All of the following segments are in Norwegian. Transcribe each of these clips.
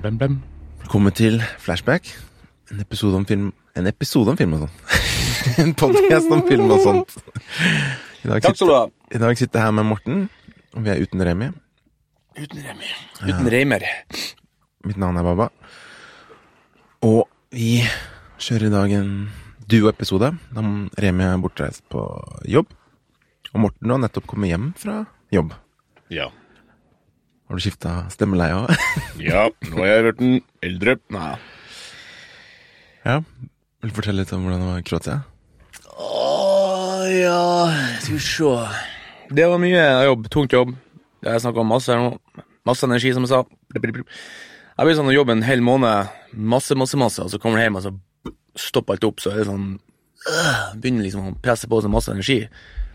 Blem, blem, blem. Velkommen til Flashback. En episode om film En episode om film og sånn. en podcast om film og sånt. I dag, Takk skal du ha. I dag sitter jeg her med Morten, og vi er uten Remi. Uten Remi. Uten Reimer. Mitt navn er Baba. Og vi kjører i dag en duo-episode. Da Remi er bortreist på jobb. Og Morten har nettopp kommet hjem fra jobb. Ja. Har du skifta stemmeleie òg? Ja, nå har jeg vært en eldre. Nei. ja. Vil du fortelle litt om hvordan det var i Kroatia? Å ja, skal vi se. Det var mye jobb. Tungt jobb. Jeg snakka om masse her nå. Masse energi, som jeg sa. Jeg blir sånn å jobbe en hel måned, masse, masse, masse, og så kommer du hjem og så stopper alt opp, så er det sånn øh, Begynner liksom å presse på seg masse energi.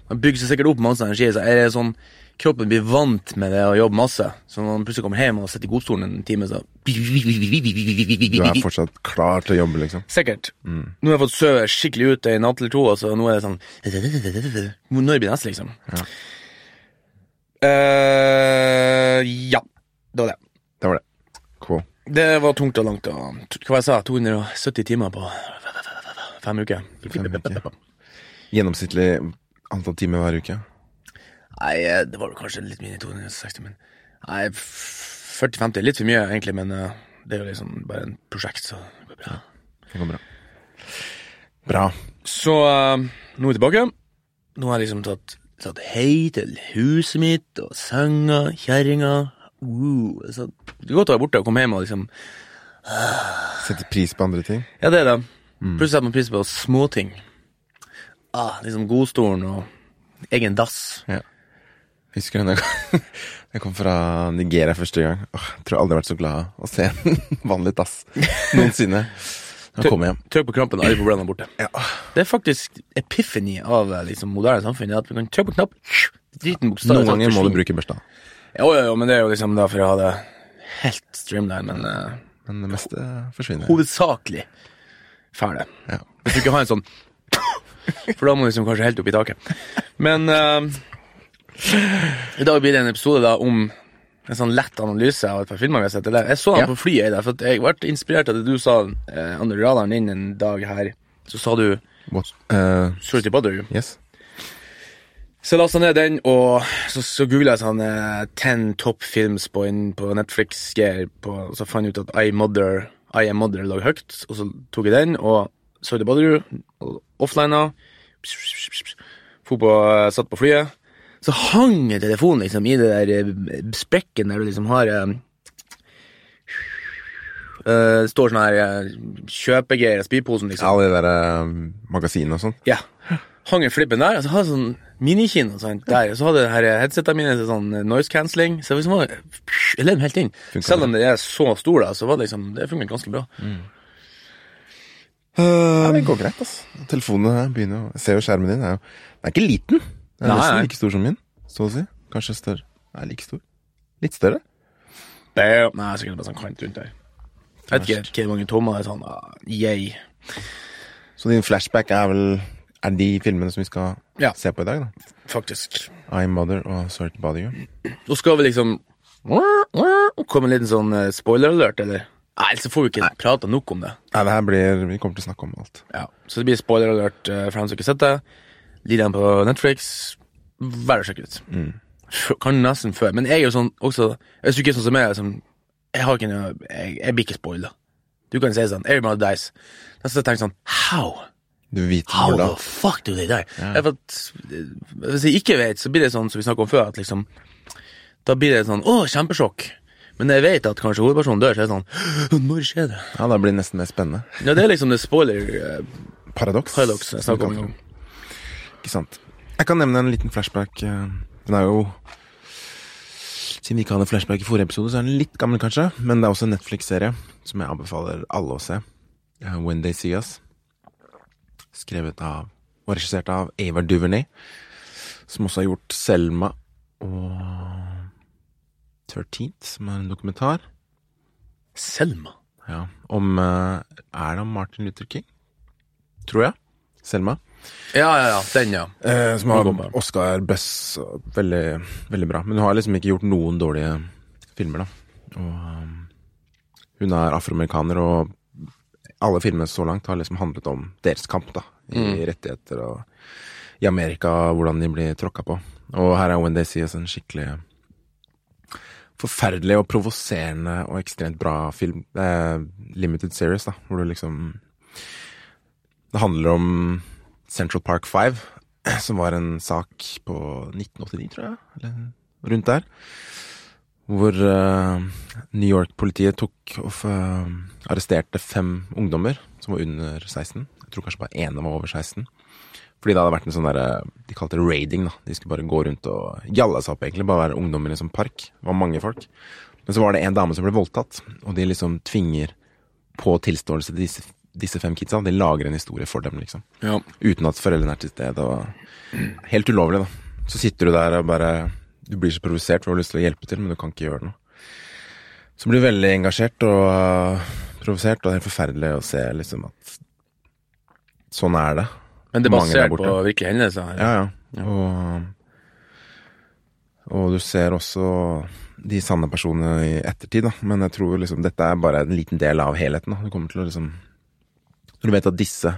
Man bygger seg sikkert opp masse energi, så er det sånn Kroppen blir vant med det å jobbe masse. Så når man plutselig kommer hjem og sitter i godstolen en time, så Du er fortsatt klar til å jobbe, liksom? Sikkert. Nå har jeg fått sove skikkelig ut en natt eller to, og så nå er det sånn Når blir neste, liksom? Ja. Uh, ja. Det var det. Det var det. Cool. Det var tungt og langt. Og, hva jeg sa 270 timer på fem uker. Fem uker. Gjennomsnittlig antall timer hver uke? Nei, eh, det var kanskje litt mindre enn 260, men Nei, 40-50 er litt for mye, egentlig, men eh, det er jo liksom bare en prosjekt, så det går bra. Det går bra. Bra. Så uh, nå er vi tilbake. Nå har jeg liksom tatt, tatt hei til huset mitt og senga, kjerringa. Uh, så det er godt å være borte og komme hjem og liksom Sette pris på andre ting? Ja, det er det. Plutselig setter man pris på småting. Ah, liksom godstolen og egen dass. Ja. Jeg husker da jeg kom- fra Nigeria første gang. Åh, jeg tror aldri jeg har vært så glad å se en vanlig dass noensinne. Da jeg kom hjem. Trykk på knappen, alle problemene er borte. Ja. Det er faktisk epiphany av eh, liksom, moderne samfunn. At vi kan trykke på knapp, driten bokstavelig Noen ganger må du bruke børsta, Jo, jo, jo, men det er jo liksom da for å ha det helt streamline, men uh, men det meste forsvinner. hovedsakelig ferdig. Ja. Hvis du ikke har en sånn For da må du liksom kanskje helt opp i taket. Men eh, i dag blir det en episode da om en sånn lett analyse av et par filmer vi har sett. Jeg så den Ja. på flyet, der, for at jeg ble inspirert av det du sa eh, andre radaren din en dag her. Så sa du What? Eh, to bother you'. yes. Så jeg lasta ned den, og så, så googla jeg sånn Ten 10 top films på, på Netflix, på, og så fant jeg ut at I, Mother, I Am Mother lå høyt, og så tok jeg den, og sorry to you, og offlina, eh, satt på flyet, så hang telefonen liksom i det der eh, sprekken der du liksom har eh, uh, står sånn her uh, kjøpegreier i spyposen, liksom. Ja, det der uh, magasinet og sånn. Ja. Hang i flippen der, og så hadde jeg sånn minikino sånn, der, og så hadde her headsetene mine til sånn noise cancelling, så liksom var jeg levde helt inn. Funker Selv om det er så stor, da, så var det liksom, det funket ganske bra. Ja, det går greit, altså. Telefonene begynner å ser jo skjermen din. Er jo, den er ikke liten. Den er nesten like stor som min, så å si. Kanskje større. Nei, like stor. Litt større. Det er, nei, sikkert bare sånn kant rundt der. Jeg vet ikke hvor mange tommer det er sånn, ah, yay. Så din flashback er vel Er de filmene som vi skal Ja. se på i dag, da? Faktisk. I'm Mother og Sorry to Bother You. Nå skal vi liksom komme en liten sånn eh, spoiler alert, eller? Nei, så får vi ikke prata nok om det. Nei, det her blir Vi kommer til å snakke om alt. Ja, så det blir spoiler alert eh, for dem som ikke har sett det. Ligger den på Netflix. Vær å sjekke ut. Mm. Kan nesten før. Men jeg er jo sånn også Hvis du ikke er sånn som meg, liksom, Jeg har ikke noe Jeg, jeg blir ikke spoila. Du kan si sånn Everybody dies. Da så tenker jeg sånn How? Du vet How the fuck do they die? Jeg vet, hvis jeg ikke vet, så blir det sånn som vi snakket om før, at liksom Da blir det sånn Å, kjempesjokk. Men jeg vet at kanskje hovedpersonen dør, så er det sånn Når skjer det? Ja, da blir det nesten mer spennende. Ja, det er liksom det spoiler eh, Paradoks. paradox jeg snakker om. Ikke sant. Jeg kan nevne en liten flashback. eh, Den er jo Siden vi ikke hadde flashback i forrige episode, så er den litt gammel, kanskje. Men det er også en Netflix-serie som jeg anbefaler alle å se. Eh, When They See Us. Skrevet av og regissert av Ava Duvernay. Som også har gjort Selma og Thirteenth, som er en dokumentar. Selma. Ja, om eh, Er det om Martin Luther King? Tror jeg. Selma. Ja, ja, ja. Den, ja. Eh, som har Oscar Bess Veldig, veldig bra. Men hun har liksom ikke gjort noen dårlige filmer, da. Og um, Hun er afroamerikaner, og alle filmene så langt har liksom handlet om deres kamp, da. I rettigheter og i Amerika, hvordan de blir tråkka på. Og her er When They See Us en skikkelig forferdelig og provoserende og ekstremt bra film. Eh, limited series, da, hvor du liksom Det handler om Central Park 5, som var en sak på 1989, tror jeg, eller rundt der. Hvor uh, New York-politiet tok og uh, arresterte fem ungdommer som var under 16. Jeg tror kanskje bare ene var over 16. Fordi det hadde vært en sånn derre De kalte det raiding, da. De skulle bare gå rundt og gjalle seg opp, egentlig. Bare være ungdommer i en sånn park. Det var mange folk. Men så var det en dame som ble voldtatt, og de liksom tvinger på tilståelse til disse, disse fem kidsa. De lager en historie for dem, liksom. Ja. Uten at foreldrene er til stede. Og helt ulovlig, da. Så sitter du der og bare Du blir så provosert for du har lyst til å hjelpe til, men du kan ikke gjøre noe. Så blir du veldig engasjert og uh, provosert, og det er helt forferdelig å se liksom at sånn er det. Men det er basert på virkelige hendelser? Ja, ja. Og, og du ser også de sanne personene i ettertid, da. Men jeg tror liksom dette er bare en liten del av helheten. Da. Du kommer til å liksom Når du vet at disse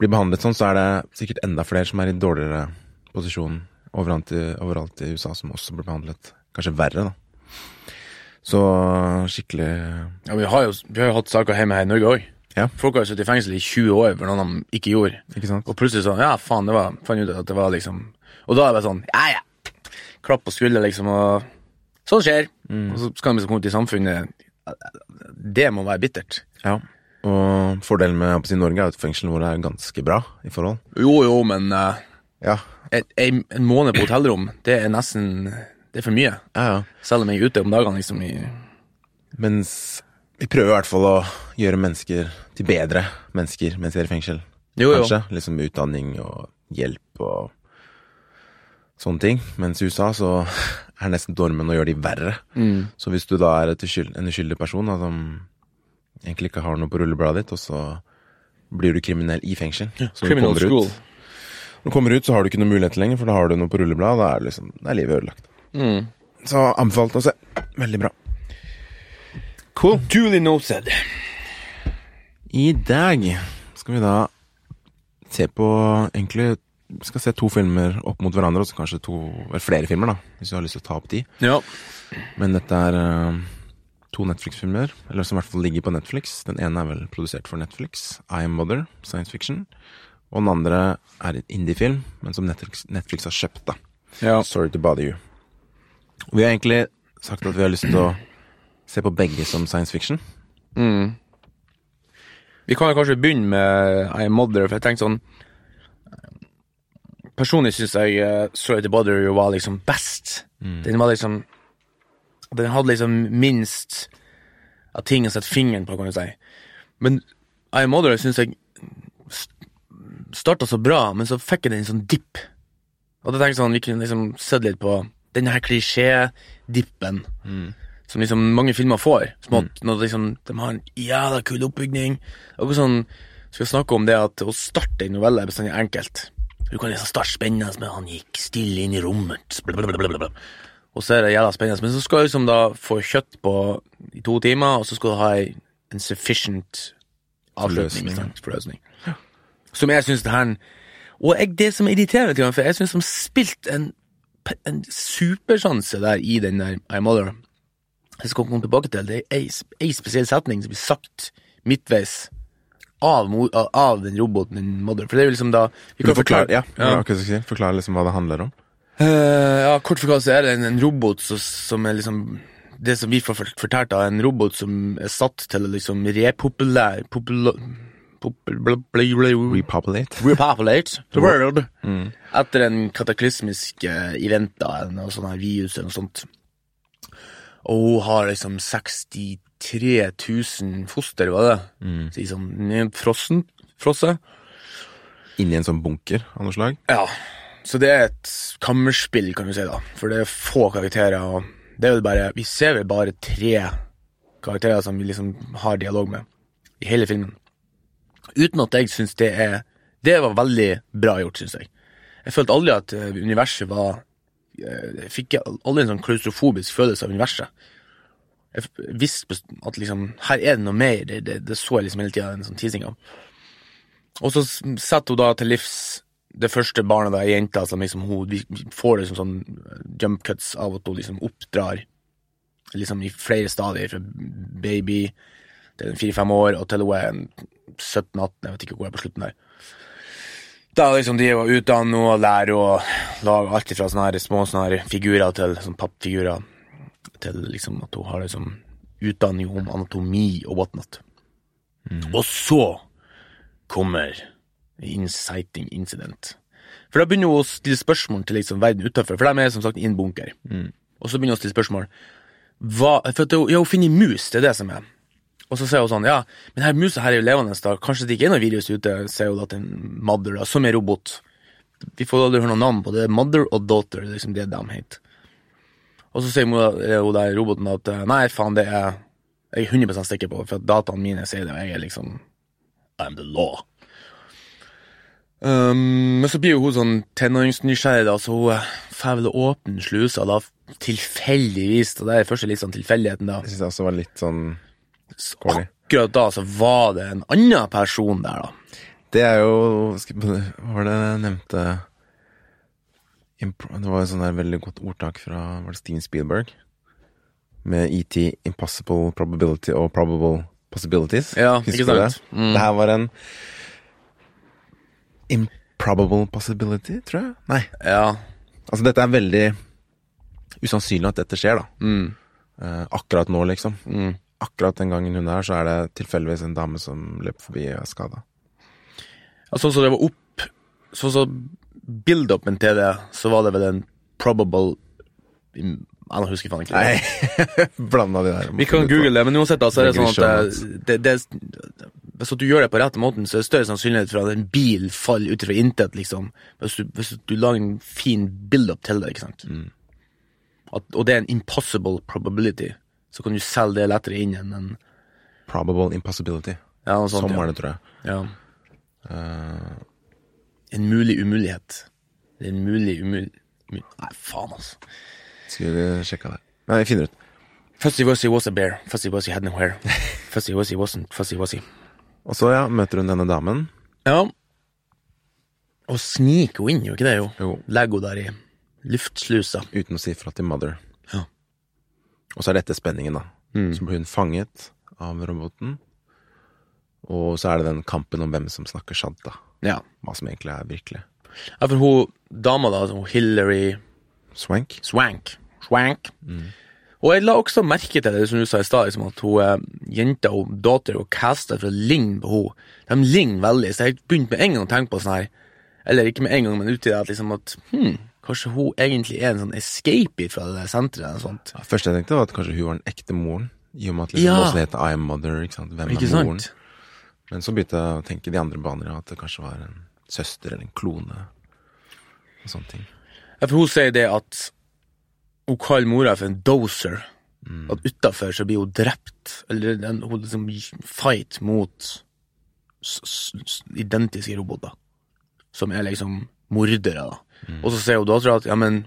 blir behandlet sånn, så er det sikkert enda flere som er i dårligere posisjon overalt i, overalt i USA, som også blir behandlet kanskje verre, da. Så skikkelig Ja, vi har jo, vi har jo hatt saker hjemme her i Norge òg. Ja. Folk har jo sittet i fengsel i 20 år for noe de ikke gjorde. Ikke sant? Og plutselig sånn, ja, faen, det var, fant ut at det var liksom Og da er det bare sånn, ja, ja. Klapp på skulderen, liksom, og sånn skjer. Mm. Og så skal de liksom komme ut i samfunnet. Det må være bittert. Ja. Og fordelen med si, Norge er at fengselet vårt er ganske bra i forhold. Jo, jo, men uh, Ja. et, en, en måned på hotellrom, det er nesten Det er for mye. Ja, ja. Selv om jeg er ute om dagene, liksom. I, Mens vi prøver i hvert fall å gjøre mennesker til bedre mennesker mens de er i fengsel. jo, jo. Kanskje. Liksom utdanning og hjelp og sånne ting. Mens i USA så er nesten dormen å gjøre de verre. Mm. Så hvis du da er en uskyldig person da, som egentlig ikke har noe på rullebladet ditt, og så blir du kriminell i fengsel så når du Criminal kommer school. Ut, når du kommer ut, så har du ikke noe muligheter lenger, for da har du noe på rullebladet, da er, liksom, da er livet ødelagt. Mm. Så anbefalt å se. Veldig bra. Cool. Duly noted. I dag skal vi da se på egentlig skal se to filmer opp mot hverandre, og så kanskje to, eller flere filmer, da, hvis du har lyst til å ta opp de. Ja. Men dette er eh, to Netflix-filmer, eller som i hvert fall ligger på Netflix. Den ene er vel produsert for Netflix, I Am Mother, science fiction. Og den andre er en indie-film, men som Netflix, Netflix har kjøpt, da. ja. Sorry to bother you. Og vi har egentlig sagt at vi har lyst til å se på begge som science fiction. Mm. Vi kan jo kanskje begynne med I Am Mother, for jeg tenkte sånn Personlig syns jeg uh, Sorry to Bother you var liksom best. Den var liksom Den hadde liksom minst av ting å sette fingeren på, kan du si. Men I Mother syns jeg starta så bra, men så fikk jeg den sånn dipp. Og da tenkte jeg sånn, vi kunne liksom sett litt på denne her klisjé-dippen som liksom mange filmer får. Som mm. når liksom, de har en jævla kul oppbygning. Og sånn, skal vi snakke om det at å starte en novelle er bestandig enkelt. Du kan liksom starte spennende med han gikk stille inn i rommet, blablabla. Og så er det jævla spennende. Men så skal du liksom da få kjøtt på i to timer, og så skal du ha ei- en sufficient avslutning. Forløsning, ja. Som jeg syns det her Og jeg, det som irriterer meg, for jeg syns de spilte en, en supersjanse der i den der I Mother. Jeg skal komme tilbake til det. Det er ei, spesiell setning som blir sagt midtveis av, av, den roboten, den Mother. For det er jo liksom da vi kan forklare, forklare, ja, ja. ja. forklare liksom hva det handler om? Eh, ja, kort forklart så er det en, en robot som, som er liksom Det som vi får fort- fortalt av en robot som er satt til å liksom bla, Repopulate? Repopulate the world Mm. etter en kataklysmisk uh, event, da, eller noe sånt her virus eller noe sånt. Og hun har liksom 63 000 foster, var det? Mm. Så liksom, sånn nedfrossen, frosset. Inni en sånn bunker av noe slag? Ja, så det er et kammerspill, kan du si, da. For det er få karakterer, og det er vel bare Vi ser vel bare tre karakterer som vi liksom har dialog med i hele filmen. Uten at jeg syns det er Det var veldig bra gjort, syns jeg. Jeg følte aldri at eh, universet var eh, Jeg fikk aldri en sånn klaustrofobisk følelse av universet. Jeg visste at liksom, her er det noe mer, det, det, det så jeg liksom hele tida en sånn teasing av. Og så setter hun da til livs det første barnet, da, jenta, som liksom hun vi får liksom sånn jump cuts av at hun liksom oppdrar liksom i flere stadier, fra baby til fire-fem år, og til hun er 17-18, jeg vet ikke hvor jeg er på slutten der. Da liksom de var utdannet og lærer å lage alt fra sånne her små sånne her figurer til sånn pappfigurer, til liksom at hun har liksom utdanning om anatomi og whatnot. Og så kommer inciting incident. For da begynner hun å stille spørsmål til liksom verden utenfor, for de er som sagt i en bunker. Og så begynner hun å stille spørsmål. Hva, for hun, ja, hun finner mus, det er det som er. Og så sier hun sånn, ja, men her musa her er jo levende, da. Kanskje det ikke er noe virus ute, sier hun da til en mother, da, som er robot. Vi får aldri høre noe navn på det. Er mother og daughter, det er liksom det de heter. Og så sier hun, eh, hun der roboten at eh, nei, faen, det er jeg er 100 sikker på, for at dataene mine sier det, og jeg er liksom I'm the law. Um, men så blir jo hun sånn tenåringsnysgjerrig, da, så hun eh, får vel åpne slusa, da, tilfeldigvis. Og det er først litt sånn tilfeldigheten, da. Jeg synes det også var litt sånn Skålig. Akkurat da så var det en annen person der, da. Det er jo Hva var det jeg nevnte Det var et sånn veldig godt ordtak fra Var det Steven Spielberg? Med ET Impossible Probability og Probable Possibilities. Ja, ikke sant? Det? Mm. det her var en Improbable possibility, tror jeg? Nei. Ja. Altså, dette er veldig usannsynlig at dette skjer, da. Mm. Uh, akkurat nå, liksom. Mm. Akkurat den gangen hun er her, så er det tilfeldigvis en dame som løper forbi og er skada. Altså, Sånn som det var opp Sånn som build-upen til det, så var det vel en probable Jeg husker faen ikke. Nei, blanda de der. Vi kan google det, men uansett da, så er det sånn at det, det, det, hvis du gjør det på rette måten, så er det større sannsynlighet for at en bil faller ut fra intet, liksom. Hvis du, hvis du lager en fin build-up til det, ikke sant. At, og det er en impossible probability, så kan du selge det lettere inn enn en Probable impossibility. ja, noe sånt, Sånn ja. det, tror jeg. Ja. Uh... En mulig umulighet. Det er en mulig umulig... Nei, faen, altså. skulle sjekka det. Nei, jeg finner ut. Fuzzy Wuzzy was a bear. Fuzzy Wuzzy had no hair. Fuzzy Wuzzy wasn't Fuzzy Wuzzy. Og så, ja, møter hun denne damen. Ja. Og sniker hun inn, jo ikke det, jo? Jo. Legger hun der i luftslusa. Uten å si fra til Mother. Ja. Og så er dette spenningen, da. Mm. Så blir hun fanget av roboten. Og så er det den kampen om hvem som snakker sant, da. Ja. Hva som egentlig er virkelig. ja, for hun dama, da, Hillary Swank. Swank. Swank. Og jeg la også merke til det som du sa i stad, liksom at hun eh, jenta og datter og casta for å ligne på henne. De ligner veldig, så jeg begynte med en gang å tenke på sånn her Eller ikke med en gang, men uti det at liksom at hmm, kanskje hun egentlig er en sånn escape fra det senteret eller sånt. Ja, første jeg tenkte, var at kanskje hun var den ekte moren. I og med at liksom, Ja. også heter I am mother. Ikke sant? Hvem Ikke er moren? sant? Men så begynte jeg å tenke de andre baner, at det kanskje var en søster eller en klone. Og sånne ting. Ja, for hun sier det at hun kaller mora for en doser. At utafor så blir hun drept. Eller en, hun liksom fight mot identiske roboter. Som er liksom mordere, da. Og så sier hun dattera at ja, men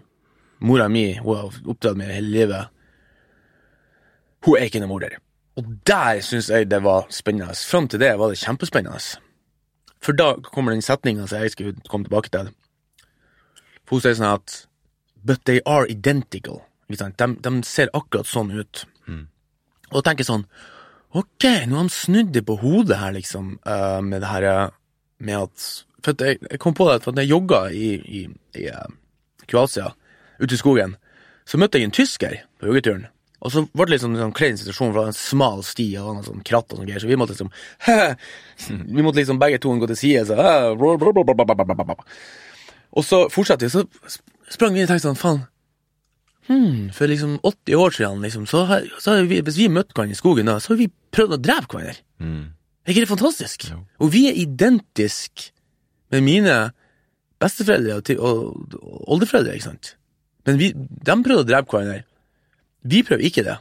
mora mi, hun har oppdratt meg hele livet. Hun er ikke noen morder. Og der syns jeg det var spennende. Fram til det var det kjempespennende. For da kommer den setninga som jeg skulle komme tilbake til. For hun sier sånn at But they are identical. De, de ser akkurat sånn ut. Og da tenker sånn Ok, nå har de snudd det på hodet her, liksom, uh, med det her eh, med at For jeg, jeg kom på det for at jeg jogga i, i, i uh, Kroatia, ute i skogen, så møtte jeg en tysker på joggeturen. Og så ble det litt sånn, sånn klein situasjon, for det var en smal sti og noe sånn kratt og sånn greier, så vi måtte liksom Vi måtte liksom begge to gå til side, så. Og så fortsatte vi, så sprang vi og tenkte sånn, faen hmm, For liksom 80 år siden, liksom, så har, så har vi, hvis vi møtte hverandre i skogen da, så har vi prøvd å drepe hverandre. Er ikke det fantastisk? Jo. Og vi er identiske med mine besteforeldre og, og, og oldeforeldre, ikke sant? Men vi, de prøvde å drepe hverandre. Vi prøver ikke det.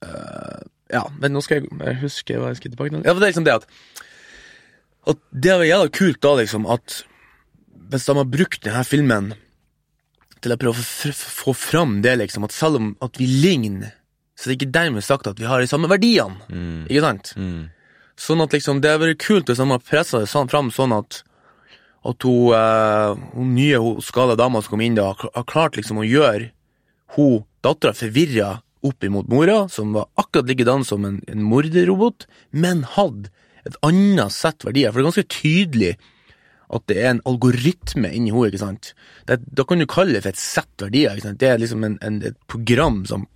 Uh, ja, men nå skal jeg huske hva jeg skal tilbake til. Ja, for det er liksom det at At det var jævla kult da, liksom, at hvis de har brukt denne filmen til å prøve å få fram det, liksom, at selv om at vi ligner, så det er ikke dermed sagt at vi har de samme verdiene, Mm. ikke sant? Sånn at liksom, det hadde vært kult hvis de hadde pressa det sånn, fram sånn at at hun, uh, hun nye hun skada dama som kom inn da, har har klart liksom å gjøre hun dattera forvirra opp imot mora, som var akkurat likedan som en, en morderrobot, men hadde et annet sett verdier. For det er ganske tydelig at det er en algoritme inni henne, ikke sant. Det, da kan du kalle det for et sett verdier, ikke sant. Det er liksom en, en, et program som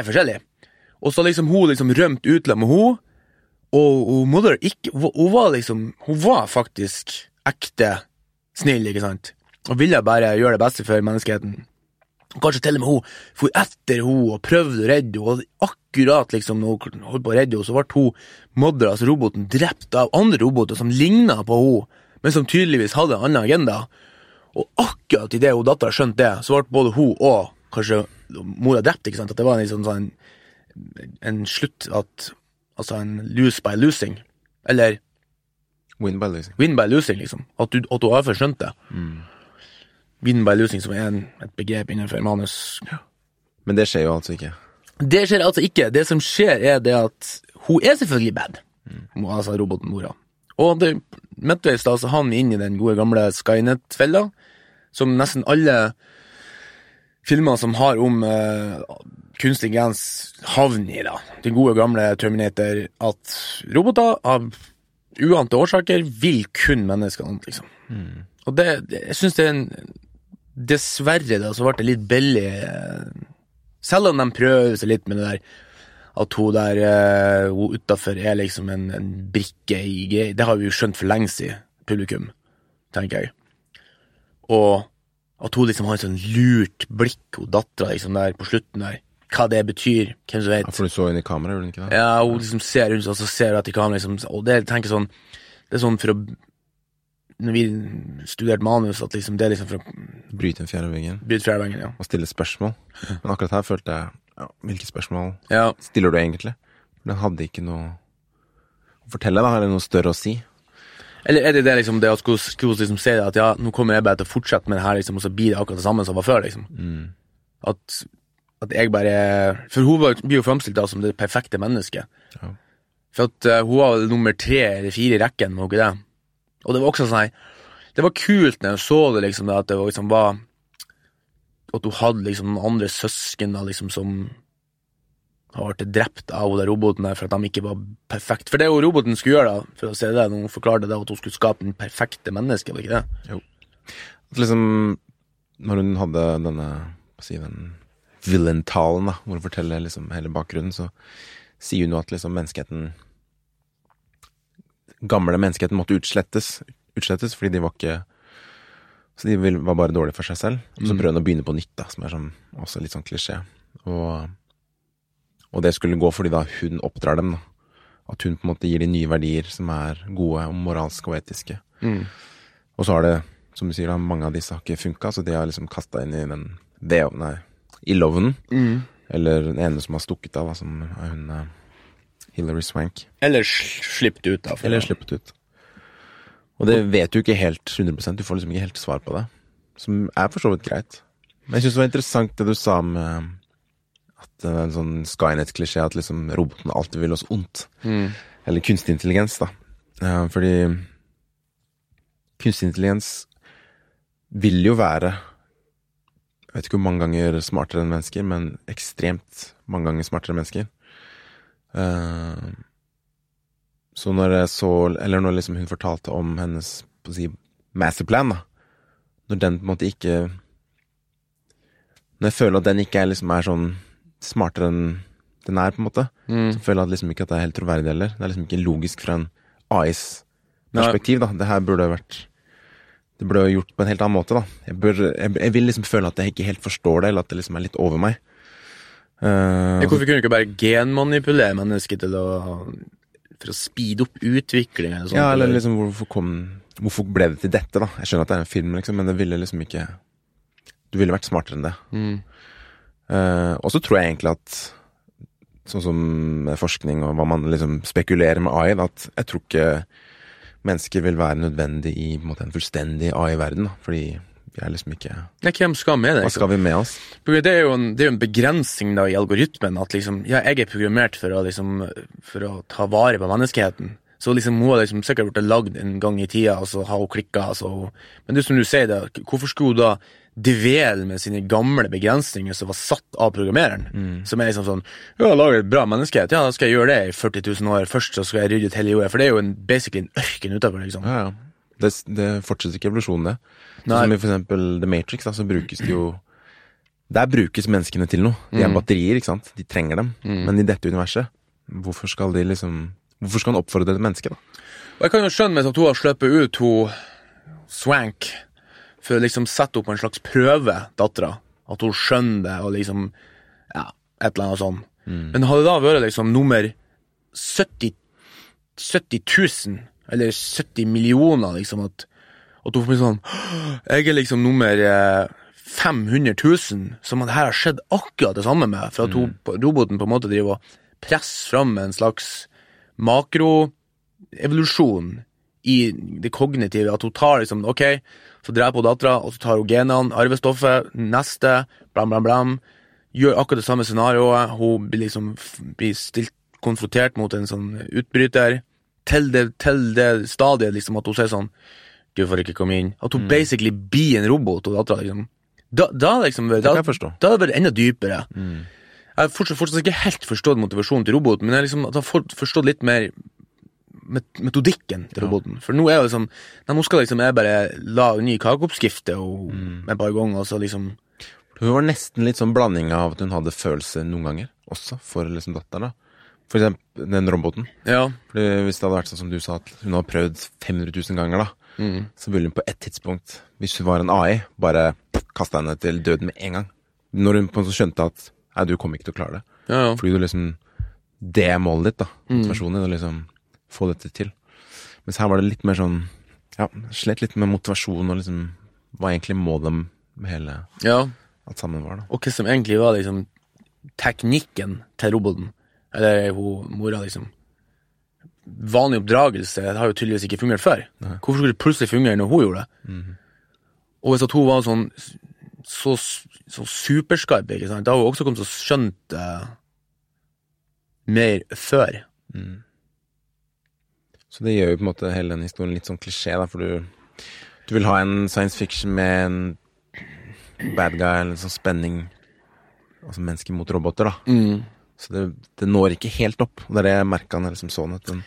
er forskjellig. Og så liksom hun liksom rømt utla med henne, og og Mother ikke hun var liksom Hun var faktisk ekte snill, ikke sant? Og ville bare gjøre det beste for menneskeheten. Kanskje til og med hun for etter hun og prøvde å redde henne, og akkurat liksom når hun holdt på å redde henne, så ble hun Mother, altså roboten, drept av andre roboter som ligna på henne, men som tydeligvis hadde en annen agenda. Og akkurat idet dattera skjønte det, så ble både hun og kanskje mora drept, ikke sant? At det var en liksom sånn en slutt at Altså en lose by losing. Eller Win by losing. win by losing, liksom. At du, at hun har skjønt det. Win by losing, som er en, et begrep innenfor manus. Men det skjer jo altså ikke. Det skjer altså ikke. Det som skjer, er det at hun er selvfølgelig bad. mm. Altså roboten mora. Og det, midtveis da, så havner vi inn i den gode gamle Skynet-fella, som nesten alle filmer som har om eh, kunstig intelligens havner i, da. Den gode gamle Terminator, at roboter av uante årsaker vil kun menneskene, liksom. Og det, det jeg syns det er en Dessverre, da, så ble det litt billig eh, Selv om de prøver seg litt med det der at hun der eh, hun utafor er liksom en, en brikke i greier. Det har vi jo skjønt for lenge siden, publikum, tenker jeg. Og at hun liksom har et sånn lurt blikk, hun dattera liksom der på slutten der. Hva det betyr, hvem som Ja, vet. for du så inn i kameraet, gjorde du ikke det? Ja, hun liksom ser rundt seg, og så ser hun etter kameraet, liksom, og det tenker sånn Det er sånn for å Når vi studerte manus, at liksom det er liksom for å Bryte den fjerde veggen bryte fjærveggen, ja. og stille spørsmål. Men akkurat her følte jeg ja, Hvilke spørsmål ja. stiller du egentlig? Den hadde ikke noe å fortelle, da, eller noe større å si. Eller er det det liksom det at Skos, skulle liksom sier at ja, nå kommer jeg bare til å fortsette med det her, liksom, og så blir det akkurat det samme som var før, liksom. At, at jeg bare For hun blir jo framstilt da som det perfekte mennesket. Ja. For at uh, hun var nummer tre eller fire i rekken, var hun ikke det? Og det var også sånn Det var kult når jeg så det, liksom, at det var, liksom var At hun hadde liksom noen andre søsken da, liksom, som har blitt drept av den roboten der for at de ikke var perfekte. For det jo roboten skulle gjøre, da, for å si det, når hun forklarte det, at hun skulle skape den perfekte mennesket, var ikke det? At liksom Når hun hadde denne hva den villain-talen, da, hvor hun forteller liksom hele bakgrunnen, så sier hun jo at liksom menneskeheten Gamle menneskeheten måtte utslettes, utslettes fordi de var ikke Så de var bare dårlige for seg selv. Og så prøvde hun å begynne på nytt, da, som er sånn, også litt sånn klisjé. Og, og det skulle gå fordi da hun oppdrar dem, da. At hun på en måte gir de nye verdier som er gode og moralske og etiske. Og så har det, som du sier, da, mange av disse har ikke funka, så de har liksom kasta inn i den ved, nei, ildovnen. Eller den ene som har stukket av, da, som er hun eh, Hillary Swank. Eller sluppet ut, da. Eller sluppet ut. Og det vet du ikke helt 100% du får liksom ikke helt svar på det. Som er for så vidt greit. Men jeg syns det var interessant det du sa om at det er en sånn Skynet-klisjé at liksom roboten alltid vil oss ondt. Eller kunstig intelligens, da. Eh, fordi kunstig intelligens vil jo være Jeg vet ikke hvor mange ganger smartere enn mennesker, men ekstremt mange ganger smartere enn mennesker. Eh, så når jeg så Eller når liksom hun fortalte om hennes på å si, masterplan, da. Når den på en måte ikke Når jeg føler at den ikke er liksom er sånn smartere enn den er, på en måte, så føler jeg at liksom ikke at det er helt troverdig heller. Det er liksom ikke logisk fra en AIs perspektiv, da. Det her burde vært Det burde vært gjort på en helt annen måte, da. Jeg, burde, jeg, jeg vil liksom føle at jeg ikke helt forstår det, eller at det liksom er litt over meg. Ja, Hvorfor kunne du ikke bare genmanipulere mennesket til å For å speede opp utviklinga? Ja, eller liksom hvorfor kom Hvorfor ble det til dette, da? Jeg skjønner at det er en film, liksom, men det ville liksom ikke Du ville vært smartere enn det. Eh, og så tror jeg egentlig at Sånn som med forskning og hva man liksom spekulerer med AI, da, at jeg tror ikke mennesker vil være nødvendig i en, måte, en fullstendig AI-verden. Fordi Vi er liksom ikke Nei, hvem skal med det? Hva skal vi med oss? Det er jo en, det er en begrensning da i algoritmen, at liksom, ja, jeg er programmert for å liksom, for å ta vare på menneskeheten. Så liksom, hun har liksom sikkert blitt lagd en gang i tida, og så har hun klikka, altså. Men det er som du sier, da, hvorfor skulle hun da dvele med sine gamle begrensninger som var satt av programmereren? Som er liksom sånn, ja, lager et bra menneskehet, ja, da skal jeg gjøre det i 40 000 år, først så skal jeg rydde ut hele jorda, for det er jo en, basically en ørken utafor, liksom. Ja, ja. Det, det fortsetter ikke evolusjonen, det. Nei. som i for eksempel The Matrix, da, så brukes det jo Der brukes menneskene til noe. De Mm. er batterier, ikke sant. De trenger dem. Men i dette universet, hvorfor skal de liksom Hvorfor skal han oppfordre et menneske, da? Og jeg kan jo skjønne mens at hun har sluppet ut hun Swank for å liksom sette opp en slags prøve, dattera. At hun skjønner det, og liksom Ja, et eller annet sånn. Men hadde det da vært liksom nummer 70 70 000, eller 70 millioner, liksom, at, at hun får bli sånn Jeg er liksom nummer eh, 500 000, som at det her har skjedd akkurat det samme med, for at hun, roboten på en måte driver og presser fram en slags makroevolusjon i det kognitive, at hun tar liksom, ok, så dreper hun dattera, og så tar hun genene, arvestoffet, neste, blam, blam, blam, gjør akkurat det samme scenarioet, hun blir liksom blir stilt konfrontert mot en sånn utbryter, til det, til det stadiet liksom at hun sier sånn, du får ikke komme inn, at hun basically blir en robot, og dattera liksom, da, da liksom, da, da har det vært enda dypere. Jeg har fortsatt, fortsatt ikke helt forstått motivasjonen til roboten, men jeg, liksom, jeg har forstått litt mer metodikken til roboten. For nå er det liksom Nei, nå skal liksom jeg bare lage ny kakeoppskrift og et par ganger, og så liksom Hun var nesten litt sånn blanding av at hun hadde følelse noen ganger, også for liksom datteren. da. For eksempel den roboten. Ja. Fordi Hvis det hadde vært sånn som du sa, at hun har prøvd 500 000 ganger, da, så ville hun på et tidspunkt, hvis hun var en AI, bare kaste henne til døden med en gang. Når hun på en måte skjønte at nei, du kommer ikke til å klare det. Ja, ja. Fordi du liksom Det er målet ditt, da. Motivasjonen din, å liksom få dette til. Mens her var det litt mer sånn Ja, slet litt med motivasjon og liksom Hva egentlig målet med hele ja. alt sammen var, da. Og hva som egentlig var liksom teknikken til roboten. Eller hun mora, liksom. Vanlig oppdragelse det har jo tydeligvis ikke fungert før. Hvorfor skulle det plutselig fungere når hun gjorde det? Og hvis at hun var sånn så, så superskarp, ikke sant, da har hun også kommet til å skjønt det mer før. Så det gjør jo på en måte hele den historien litt sånn klisjé, da, for du, du vil ha en science fiction med en bad guy, eller sånn spenning Altså mennesker mot roboter, da. Så det, det når ikke helt opp. Det er det jeg merka når jeg liksom så den.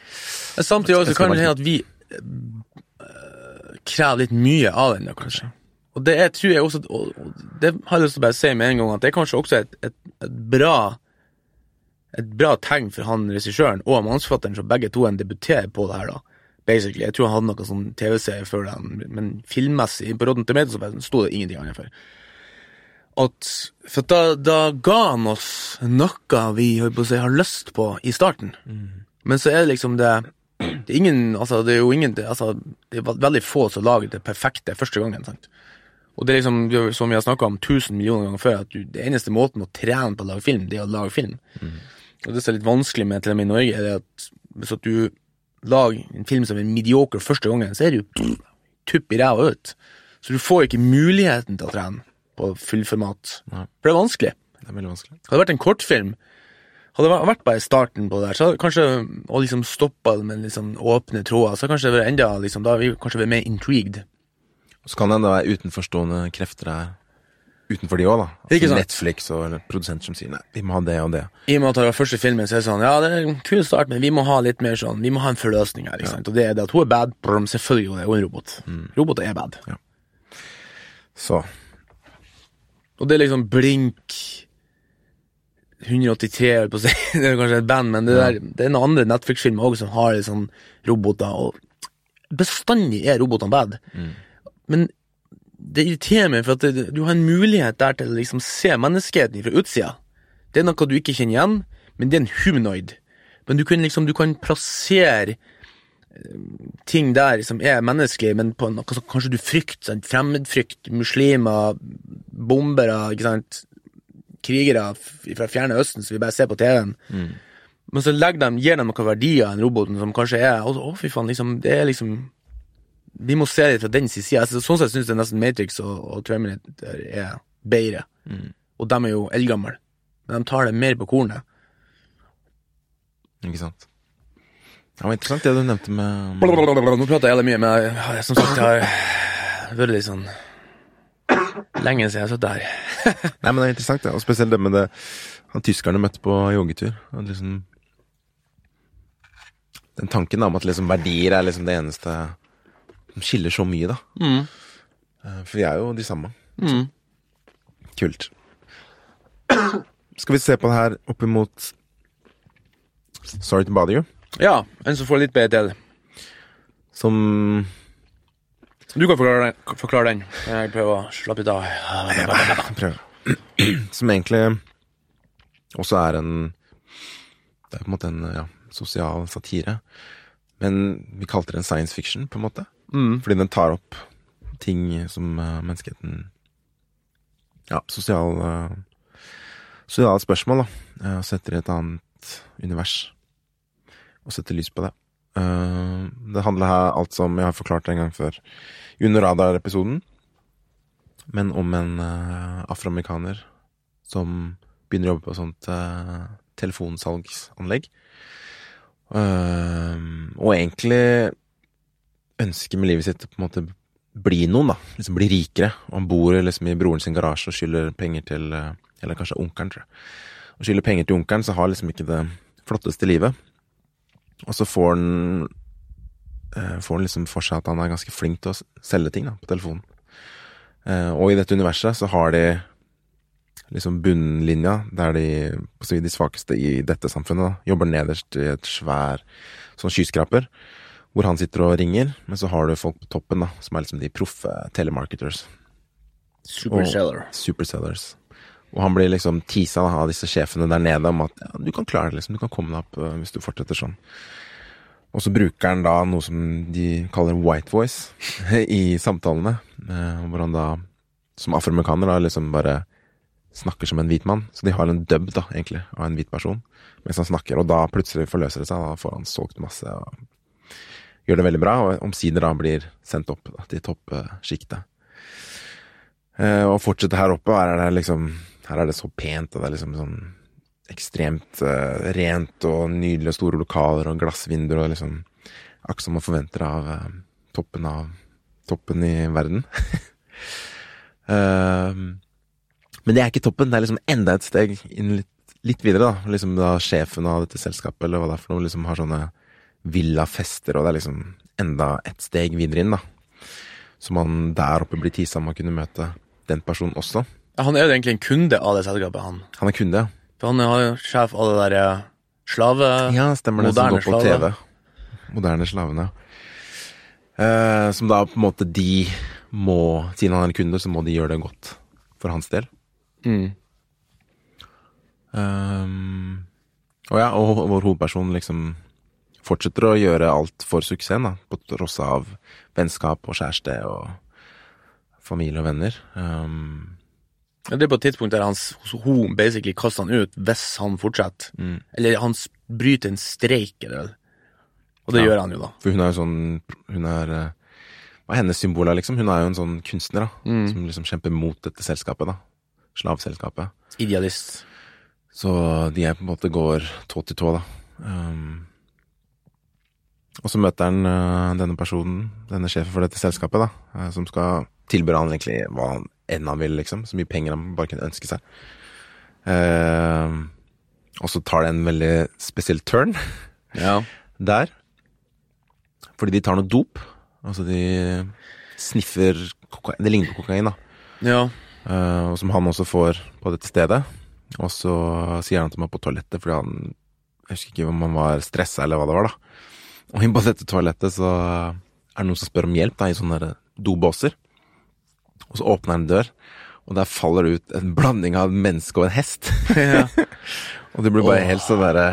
samtidig Jeg kan det hende at vi øh, krever litt mye av den, da, kanskje. Og det er, tror jeg også og og Det har jeg lyst til å bare si med en gang, at det er kanskje også et, et, et bra Et bra tegn for han regissøren og manusforfatteren, som begge to en debuterer på det her, da. Basically. Jeg tror han hadde noe sånn TV-serie før den, men filmmessig på Rotten Tomatoes så sto det ingenting annet for. At, for da, da ga han oss noe vi si, har lyst på i starten. Men så er det liksom det Det er ingen Altså, det er jo ingen det, altså, det er veldig få som lager det perfekte første gangen, sant. Og det er liksom, som vi har snakka om tusen millioner ganger før, at du, det eneste måten å trene på å lage film, det er å lage film. Og det som er litt vanskelig med til og med i Norge, er at hvis at du lager en film som er mediocre første gangen, så er det jo tupp i ræva ut. Så du får ikke muligheten til å trene på fullformat. Nei. For det er vanskelig. Det er veldig vanskelig. Hadde det vært en kortfilm, hadde det vært bare starten på det der, så hadde kanskje å liksom stoppa det med liksom åpne tråder, så kanskje det vært enda liksom, da hadde vi kanskje vært mer intrigued. Så kan det enda være utenforstående krefter her utenfor de òg, da. Altså? Netflix og produsenter som sier nei, vi må ha det og det. I og med at det var første filmen, så er det sånn, ja, det er en kul start, men vi må ha litt mer sånn, vi må ha en forløsning her, ikke sant? Og det er det at hun er bad, selvfølgelig, og det er jo en robot. Roboter er bad. Så Og det er liksom Blink 183, jeg holdt på å si. Det er kanskje et band, men det, der, det er noen andre Netflix-filmer også som har sånn roboter, og bestandig er robotene bad. Men det irriterer meg, for at det, du har en mulighet der til å liksom se menneskeheten fra utsida. Det er noe du ikke kjenner igjen, men det er en humanoid. Men du kan liksom, du kan plassere ting der som er menneskelig, men på noe som kanskje du frykter, fremmedfrykt, muslimer, bombere, ikke sant, krigere fra fjerne østen som vi bare ser på TV-en. Men så de, gir de noen verdier enn roboten som kanskje er Å, fy faen, liksom, det er liksom vi må se det fra den siden. Altså, sånn sett syns jeg nesten Matrix og, og Terminator er bedre. Og de er jo eldgamle. Men de tar det mer på kornet. Ikke sant. Det var interessant det du nevnte med Nå prater jeg mye, men jeg, som sagt, jeg har vært litt sånn Lenge siden jeg har sittet her. Nei, men det er interessant, det. Og spesielt det med det han tyskerne møtte på joggetur. Og liksom Den tanken da, om at liksom verdier er liksom det eneste som skiller så mye, da. Mm. For vi er jo de samme. Mm. Kult. Skal vi se på det her opp imot Sorry to bother you, Ja, en som får litt bedre til. som Du kan forklare den. Forklare den. Jeg prøver å slappe litt av. Prøver. Som egentlig også er en Det er på en måte en ja, sosial satire. Men vi kalte det en science fiction, på en måte. Mm. Fordi den tar opp ting som eh, menneskeheten Ja, sosial eh, Sosiale spørsmål, da. eh, Og setter i et annet univers. Og sette lys på det. Uh, det handler her alt som jeg har forklart en gang før under radar-episoden. Men om en uh, afroamerikaner som begynner å jobbe på sånt uh, telefonsalgsanlegg. Og egentlig ønsker med livet sitt å på en måte bli noen, da. Liksom bli rikere. Og han bor liksom i broren sin garasje og skylder penger til Eller kanskje onkelen, tror jeg. Og skylder penger til onkelen, så har liksom ikke det flotteste livet. Og så får han eh, Får han liksom for seg at han er ganske flink til å selge ting da, på telefonen. Eh, og i dette universet så har de liksom bunnlinja, der de, de svakeste i dette samfunnet, da, jobber nederst i et svær sånn skyskraper, hvor han sitter og ringer, men så har du folk på toppen, da, som er liksom de proffe telemarketers, Superseller. supersellers. Og han blir liksom tisa av disse sjefene der nede om at ja, du kan klare det, liksom, du kan komme deg opp øh, hvis du fortsetter sånn. Og så bruker han da noe som de kaller white voice i samtalene, eh, hvor han da, som afroamerikaner, da liksom bare snakker som en hvit mann. Så de har en dub, da, egentlig, av en hvit person, mens han snakker, og da plutselig forløser det seg, da får han solgt masse og gjør det veldig bra, og omsider da blir sendt opp da, til toppsjiktet. Eh, og fortsette her oppe, er det liksom Her er det så pent, og det er liksom sånn ekstremt uh, rent og nydelige store lokaler og glassvinduer og liksom Akkurat som man forventer av uh, toppen av Toppen i verden. uh, men det er ikke toppen, det er liksom enda et steg inn litt, litt videre, da. Liksom da sjefen av dette selskapet, eller hva det er for noe, liksom har sånne villafester, og det er liksom enda et steg videre inn, da. Så man der oppe blir tisa om å kunne møte den personen også. Han er jo egentlig en kunde av det selskapet, han. Han er kunde, ja. For han er jo sjef av det der eh, slave... Ja, stemmer det. Som går på slave. TV. Moderne slavene. Eh, som da på en måte de må Siden han er en kunde, så må de gjøre det godt for hans del. Mm. Um, og ja, og vår hovedperson liksom fortsetter å gjøre alt for suksessen, da, på tross av vennskap og kjæreste og familie og venner. Um, Ja, Det er på et tidspunkt der hans, hun basically kaster han ut hvis han fortsetter. mm. Eller han bryter en streik, eller Og det Ja. gjør han jo, da. For hun er jo sånn Hun er eh, Hva er hennes symbol, liksom? Hun er jo en sånn kunstner, da. Mm. Som liksom kjemper mot dette selskapet, da. Slavselskapet. Idealist. Så de er på en måte går tå til tå, da. Um, og så møter han eh, denne personen, denne sjefen for dette selskapet, da, eh, som skal tilby han egentlig hva han enn han vil, liksom. Så mye penger han bare kunne ønske seg. Eh, og så tar det en veldig spesiell turn Ja. der. Fordi de tar noe dop. Altså de sniffer kokain Det ligner på kokain, da. Ja. Eh, og som han også får på dette stedet. Og så sier han at han må på toalettet fordi han Jeg husker ikke om han var stressa eller hva det var, da. Og inn på dette toalettet så er det noen som spør om hjelp da, i sånne dobåser. Og så åpner han en dør, og der faller det ut en blanding av et menneske og en hest. ja. og det blir bare oh. helt sånn derre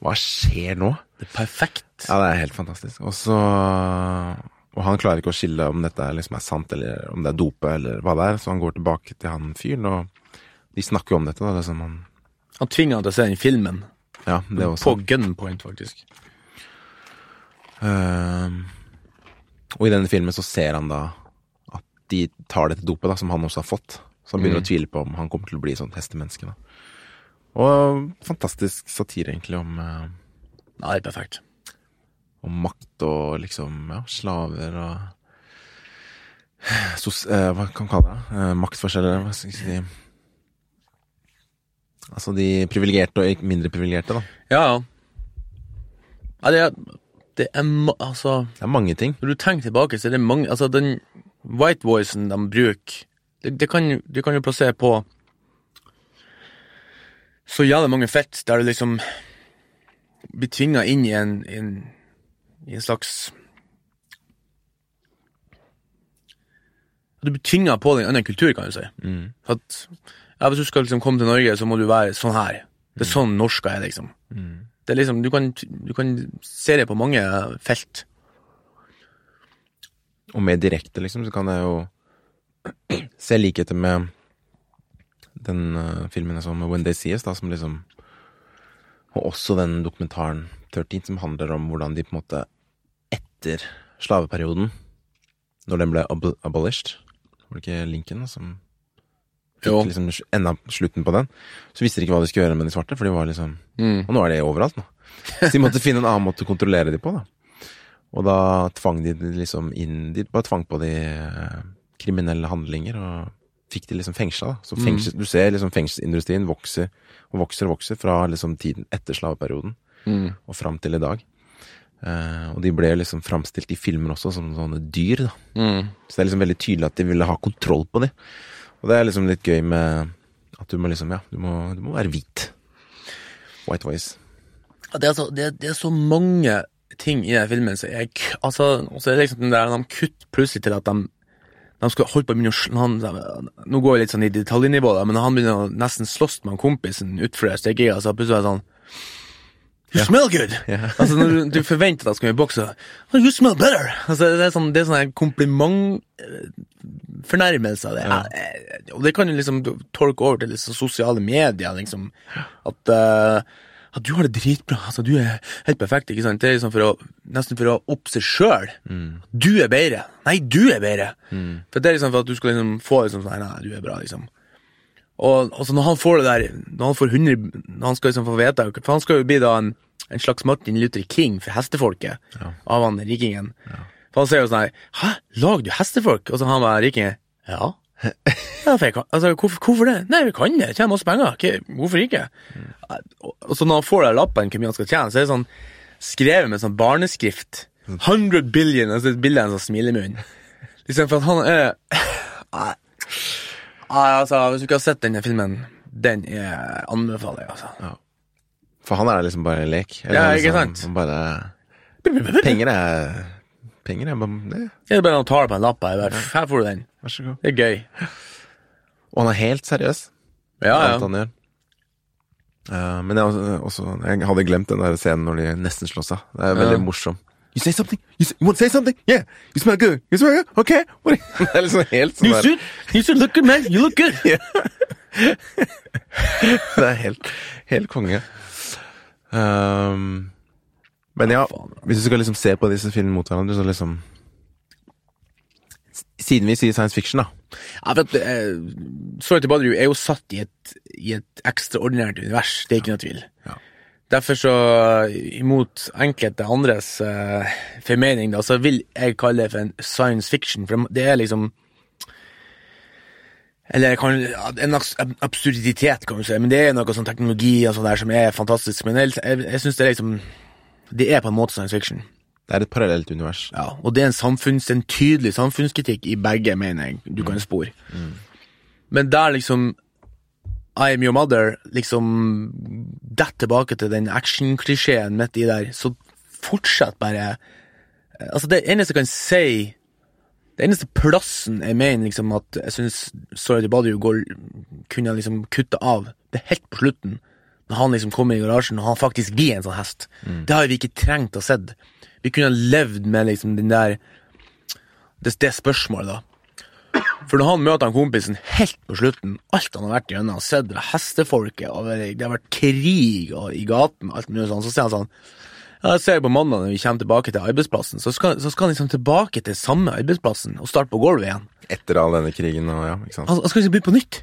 Hva skjer nå? Det er perfekt. Ja, det er helt fantastisk. Og så Og han klarer ikke å skille om dette liksom er sant, eller om det er dope, eller hva det er, så han går tilbake til han fyren, og de snakker jo om dette, da. Det er som han Han tvinger han til å se den filmen. Ja, det også. På gunpoint, faktisk. Uh, Og i denne filmen så ser han da de tar dette dopet, da, som han også har fått. Så han begynner å tvile på om han kommer til å bli sånn hestemenneske, da. Og fantastisk satire, egentlig, om, eh, er perfekt. om makt og liksom, ja, slaver og sos, eh, Hva kan man kalle det? Eh, maktforskjeller, hva skal jeg si Altså de privilegerte og mindre privilegerte, da. Ja, ja. Ja, det er, det er Altså, Det er mange ting. når du tenker tilbake, så er det mange Altså, den white voicen de bruker, det, det kan, du kan jo plassere på så jævlig mange felt der du liksom blir tvinga inn i en, en I en slags Du blir tvinga på en annen kultur, kan du si. Mm. At ja, Hvis du skal liksom komme til Norge, så må du være sånn her. Det er sånn norska er, liksom. Mm. Det er liksom, du kan, du kan se det på mange felt. Og mer direkte, liksom, så kan jeg jo se likheter med den uh, filmen jeg så med When They See Us, da, som liksom Og også den dokumentaren 13, som handler om hvordan de på en måte etter slaveperioden, når den ble ab abolished Var det ikke Lincoln som fikk liksom enda slutten på den? Så visste de ikke hva de skulle gjøre med de svarte, for de var liksom Mm. Og nå er de overalt, nå. Så de måtte finne en annen måte å kontrollere de på, da. Og da tvang de liksom inn De bare tvang på de eh, kriminelle handlinger, og fikk de liksom fengsla. Så fengsel, du ser liksom fengselsindustrien vokser og vokser og vokser fra liksom tiden etter slaveperioden Mm. og fram til i dag. Uh, og de ble liksom framstilt i filmer også som sånne dyr, da. Mm. Så det er liksom veldig tydelig at de ville ha kontroll på dem. Og det er liksom litt gøy med at du må liksom, ja, du må, du må være hvit. White voice. Det er, så, det, det er så mange ting i den filmen så jeg Altså, er det liksom den der de kutter plutselig til at de de skal holde på å begynne å han, Nå går jeg litt sånn i detaljnivå, da, men han begynner å nesten slåss med han kompisen utfor stekeria, så plutselig er det sånn You smell good! Yeah. Altså, når du, du forventer at han skal i bokse, oh, you smell better! Altså, det er sånn, det er sånn komplimentfornærmelse. Det, er- eh, og det kan jo liksom tolke over til liksom, sosiale medier, liksom. At, eh, at du har det dritbra. Altså, du er helt perfekt, ikke sant? Det er liksom for å, nesten for å opp seg sjøl. Du er bedre. Nei, du er bedre. For det er liksom for at du skal liksom få liksom sånn, nei, du er bra, liksom. Og, altså, når han får det der, når han får 100, når han skal liksom få vite, for han skal jo bli da en, en slags Martin Luther King for hestefolket, av han rikingen. For han sier jo sånn her, hæ, lager du hestefolk? Og så han bare, rikingen, ja. Ja for jeg kan, altså, hvorfor, hvorfor det? Nei, vi kan det, tjener masse penger, Ikke- hvorfor ikke? Og, så når han får den lappen, hvor mye han skal tjene, så er det sånn, skrevet med sånn barneskrift, 100 billion, altså et bilde av en sånn smilemunn. Liksom, for at han er, Nei, altså, hvis du ikke har sett denne filmen, den er anbefaler jeg, altså. For han er liksom bare en lek. Ja, ikke liksom- sant? Liksom, Bare Penger er Penger er bare det, Det er bare noen tar på en lapp her, her får du den. Vær så god. Det er gøy. Og han er helt seriøs. Ja, alt ja. han gjør. Eh, men jeg, også, jeg hadde glemt den der scenen når de nesten slåss av. Det er veldig Ja. morsom. You say something? You, say, you want to say something? Yeah! You smell good! You smell good? Ok! What det er liksom helt sånn You should, you should look good, man. You look good. Det er helt, helt konge. Um, men ja. hvis du skal liksom se på disse filmene mot hverandre, så liksom Siden vi sier science fiction, da. Ja, for at, eh, til Badru er jo satt i et, i et ekstraordinært univers, det er ikke noe tvil. Ja. Derfor så, imot enkelte andres uh, formening, da, så vil jeg kalle det for en science fiction, for det er liksom Eller kan, en absurditet, kan du si, men det er noe sånn teknologi og sånn der som er fantastisk. Men jeg, jeg, jeg syns det er liksom Det er på en måte science fiction. Det er et parallelt univers. Ja, og det er en, samfunns, en tydelig samfunnskritikk i begge, mener jeg, du kan spore. Men der liksom I am your mother liksom detter tilbake til den action-klisjeen midt i der, så fortsett bare Altså, det eneste jeg kan si Det eneste plassen jeg mener liksom at jeg syns Sorry to bother you går, kunne liksom kutte av, det er helt på slutten. Når han liksom kommer i garasjen og han faktisk blir en sånn hest. Det har vi ikke trengt å sett. Vi kunne ha levd med liksom den der det, det spørsmålet, da. For når han møter han kompisen helt på slutten, alt han har vært gjennom, sett hestefolket, og det har vært krig og, i gaten, alt mulig sånn, så sier han sånn Ja, jeg ser på mandag når vi kommer tilbake til arbeidsplassen, så skal, så skal han liksom tilbake til samme arbeidsplassen og starte på gulvet igjen. Etter all denne krigen og ja, ikke sant. Han, han skal liksom begynne på nytt.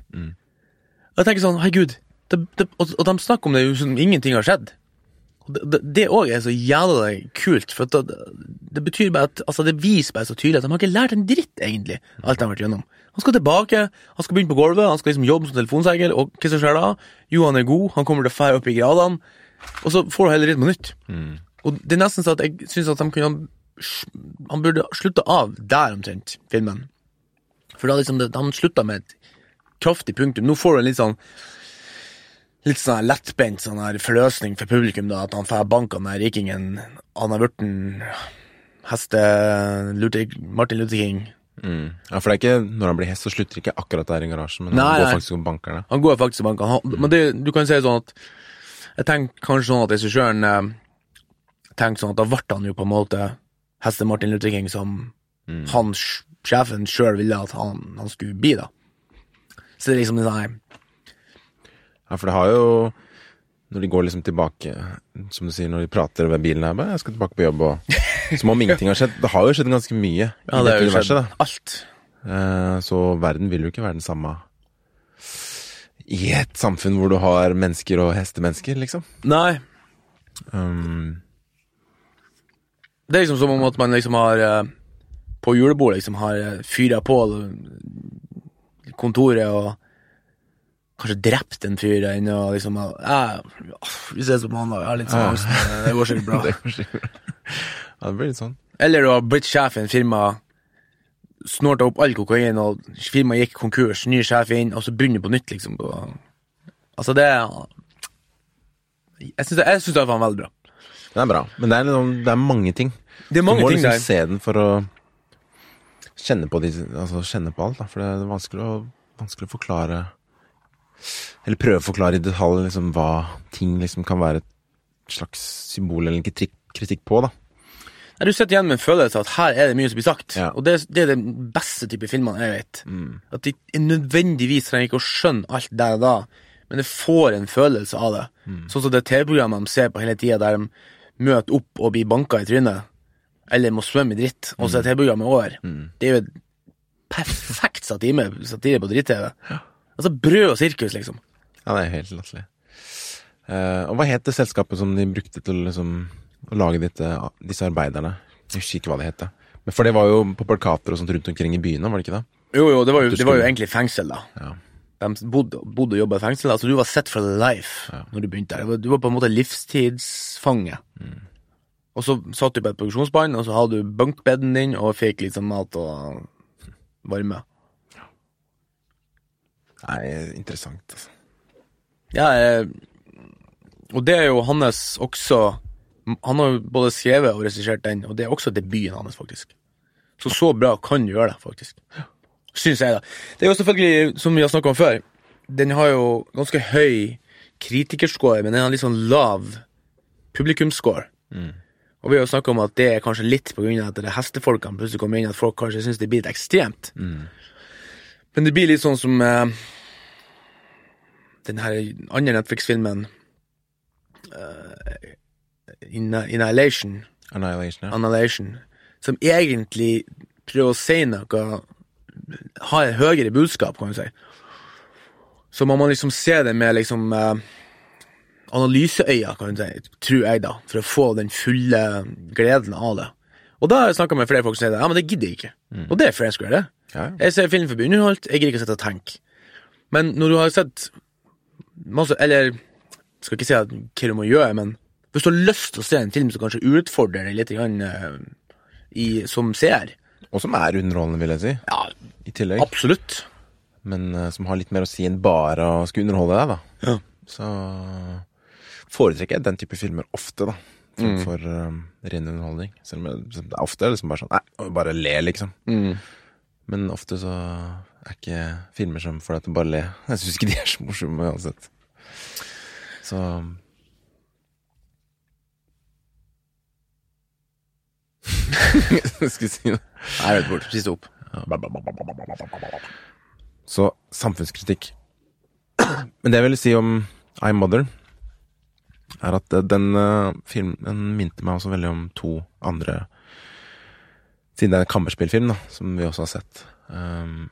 Og jeg tenker sånn, herregud, det, det, og, og de snakker om det jo som ingenting har skjedd. Og det- òg er så jævla kult, for det, det betyr bare at altså det viser bare så tydelig at de har ikke lært en dritt, egentlig, alt de har vært gjennom. Han skal tilbake, han skal begynne på gulvet, han skal liksom jobbe som telefonsegel, og hva som skjer da? Jo, han er god, han kommer til å fære opp i gradene, og så får du heller litt på nytt. Og det er nesten så at jeg syns at de kunne Han burde slutta av der omtrent, filmen. For da liksom han slutta med et kraftig punktum. Nå får du en litt sånn Litt sånn her lettbent sånn her forløsning for publikum, da, at han får banka den her rikingen blitt en heste Luther, Martin Luther King. Mm. Ja, for det er ikke når han blir hest, så slutter ikke akkurat der i garasjen, men Nei, han går faktisk og banker det. Han går faktisk og banker. Han, men det, du kan si sånn at Jeg tenker kanskje sånn at regissøren eh, tenker sånn at da ble han jo på en måte heste Martin Luther King som han, sjefen sjøl ville at han, han skulle bli, da. Så det er liksom sånn her Ja, for det har jo Når de går liksom tilbake, som du sier, når de prater ved bilen her bare 'Jeg skal tilbake på jobb', og Som om ingenting har skjedd. Det har jo skjedd ganske mye Ja, det har jo skjedd da. alt. Eh, Så verden vil jo ikke være den samme i et samfunn hvor du har mennesker og hestemennesker, liksom. Nei, Um, det er liksom som om at man liksom har eh, På julebordet liksom har uh, fyra på eh, kontoret og kanskje drept en fyr der inne og liksom ja, Vi ses på mandag, jeg har litt sånn angst, men det går sikkert bra. det, er bra. ja, det blir litt sånn. Eller du har blitt sjef i en firma, snorta opp all kokain, og firmaet gikk konkurs, ny sjef inn, og så begynner på nytt, liksom. Altså, det Jeg syns det, jeg synes det er faen veldig bra. Det er bra. Men det er, liksom, det er mange ting. Det er mange ting du må liksom der. se den for å kjenne på, de, altså kjenne på alt, da. For det er vanskelig å, vanskelig å forklare Eller prøve å forklare i detalj liksom, hva ting liksom kan være et slags symbol eller en kritikk, kritikk på, da. Du sitter igjen med en følelse av at her er det mye som blir sagt. Ja. Og det, det er den beste type filmene jeg vet. At de nødvendigvis trenger ikke å skjønne alt der og da, men det får en følelse av det. Sånn som det TV-programmet de ser på hele tida, der de møter opp og blir banka i trynet, eller må svømme i dritt, og så er TV-programmet over. Det er jo et perfekt satire, satire på dritt-TV. Altså brød og sirkus, liksom. Ja, det er helt latterlig. Uh, og hva het det selskapet som de brukte til liksom, å lage dette, disse arbeiderne? Jeg husker ikke hva det het. Men For det var jo på plakater og sånt rundt omkring i byene, var det ikke det? Jo, jo, det var jo, det var jo egentlig fengsel, da. Ja. De bodde, bodde og jobba i fengsel. Altså, du var set for life når du begynte der. Du var- på en måte livstidsfange. Og så satt du på et produksjonsbånd, og så hadde du bunkbeden din og fikk litt sånn mat og varme. Nei, interessant, altså. Ja, eh, og det er jo hans også Han har jo både skrevet og regissert den, og det er også debuten hans, faktisk. Så så bra kan du gjøre det, faktisk. Syns jeg, da. Det er jo selvfølgelig, som vi har snakka om før, den har jo ganske høy kritikerscore, men den har litt sånn lav publikumsscore. Og vi har jo snakka om at det er kanskje litt på grunn av at det er hestefolkene plutselig kommer inn, at folk kanskje syns det blir litt ekstremt. Men det blir litt sånn som eh, den her andre Netflix-filmen uh, Annihilation, Annihilation, ja. Annihilation, som egentlig prøver å si noe Har et høyere budskap, kan du si. Så man må liksom se det med liksom uh, analyseøyne, kan du si, tror jeg, da, for å få den fulle gleden av det. Og da har jeg snakka med flere folk som sier det, ja, men det gidder jeg ikke. Og det er fair square, det. Ja, ja. Jeg ser film for å bli underholdt, jeg gidder ikke å sitte og tenke. Men når du har sett masse Eller skal ikke si at hva du må gjøre, men hvis du har lyst til å se en film som kanskje utfordrer deg litt grann, uh, i, som seer Og som er underholdende, vil jeg si. Ja, I tillegg. absolutt. Men uh, som har litt mer å si enn bare å skulle underholde deg, da. Ja. Så foretrekker jeg den type filmer ofte, da. Fremfor um, ren underholdning. Selv om jeg, det er ofte liksom bare sånn Nei, bare le, liksom. Men ofte så er ikke filmer som får deg til å bare le. Jeg syns ikke de er så morsomme uansett. Så Skal vi si noe? Nei, jeg vet bort. Siste opp. Så samfunnskritikk. Men det jeg vil si om I'm Mother, er at eh, den uh, filmen minte meg også veldig om to andre Siden det er en kammerspillfilm, da, som vi også har sett. Um,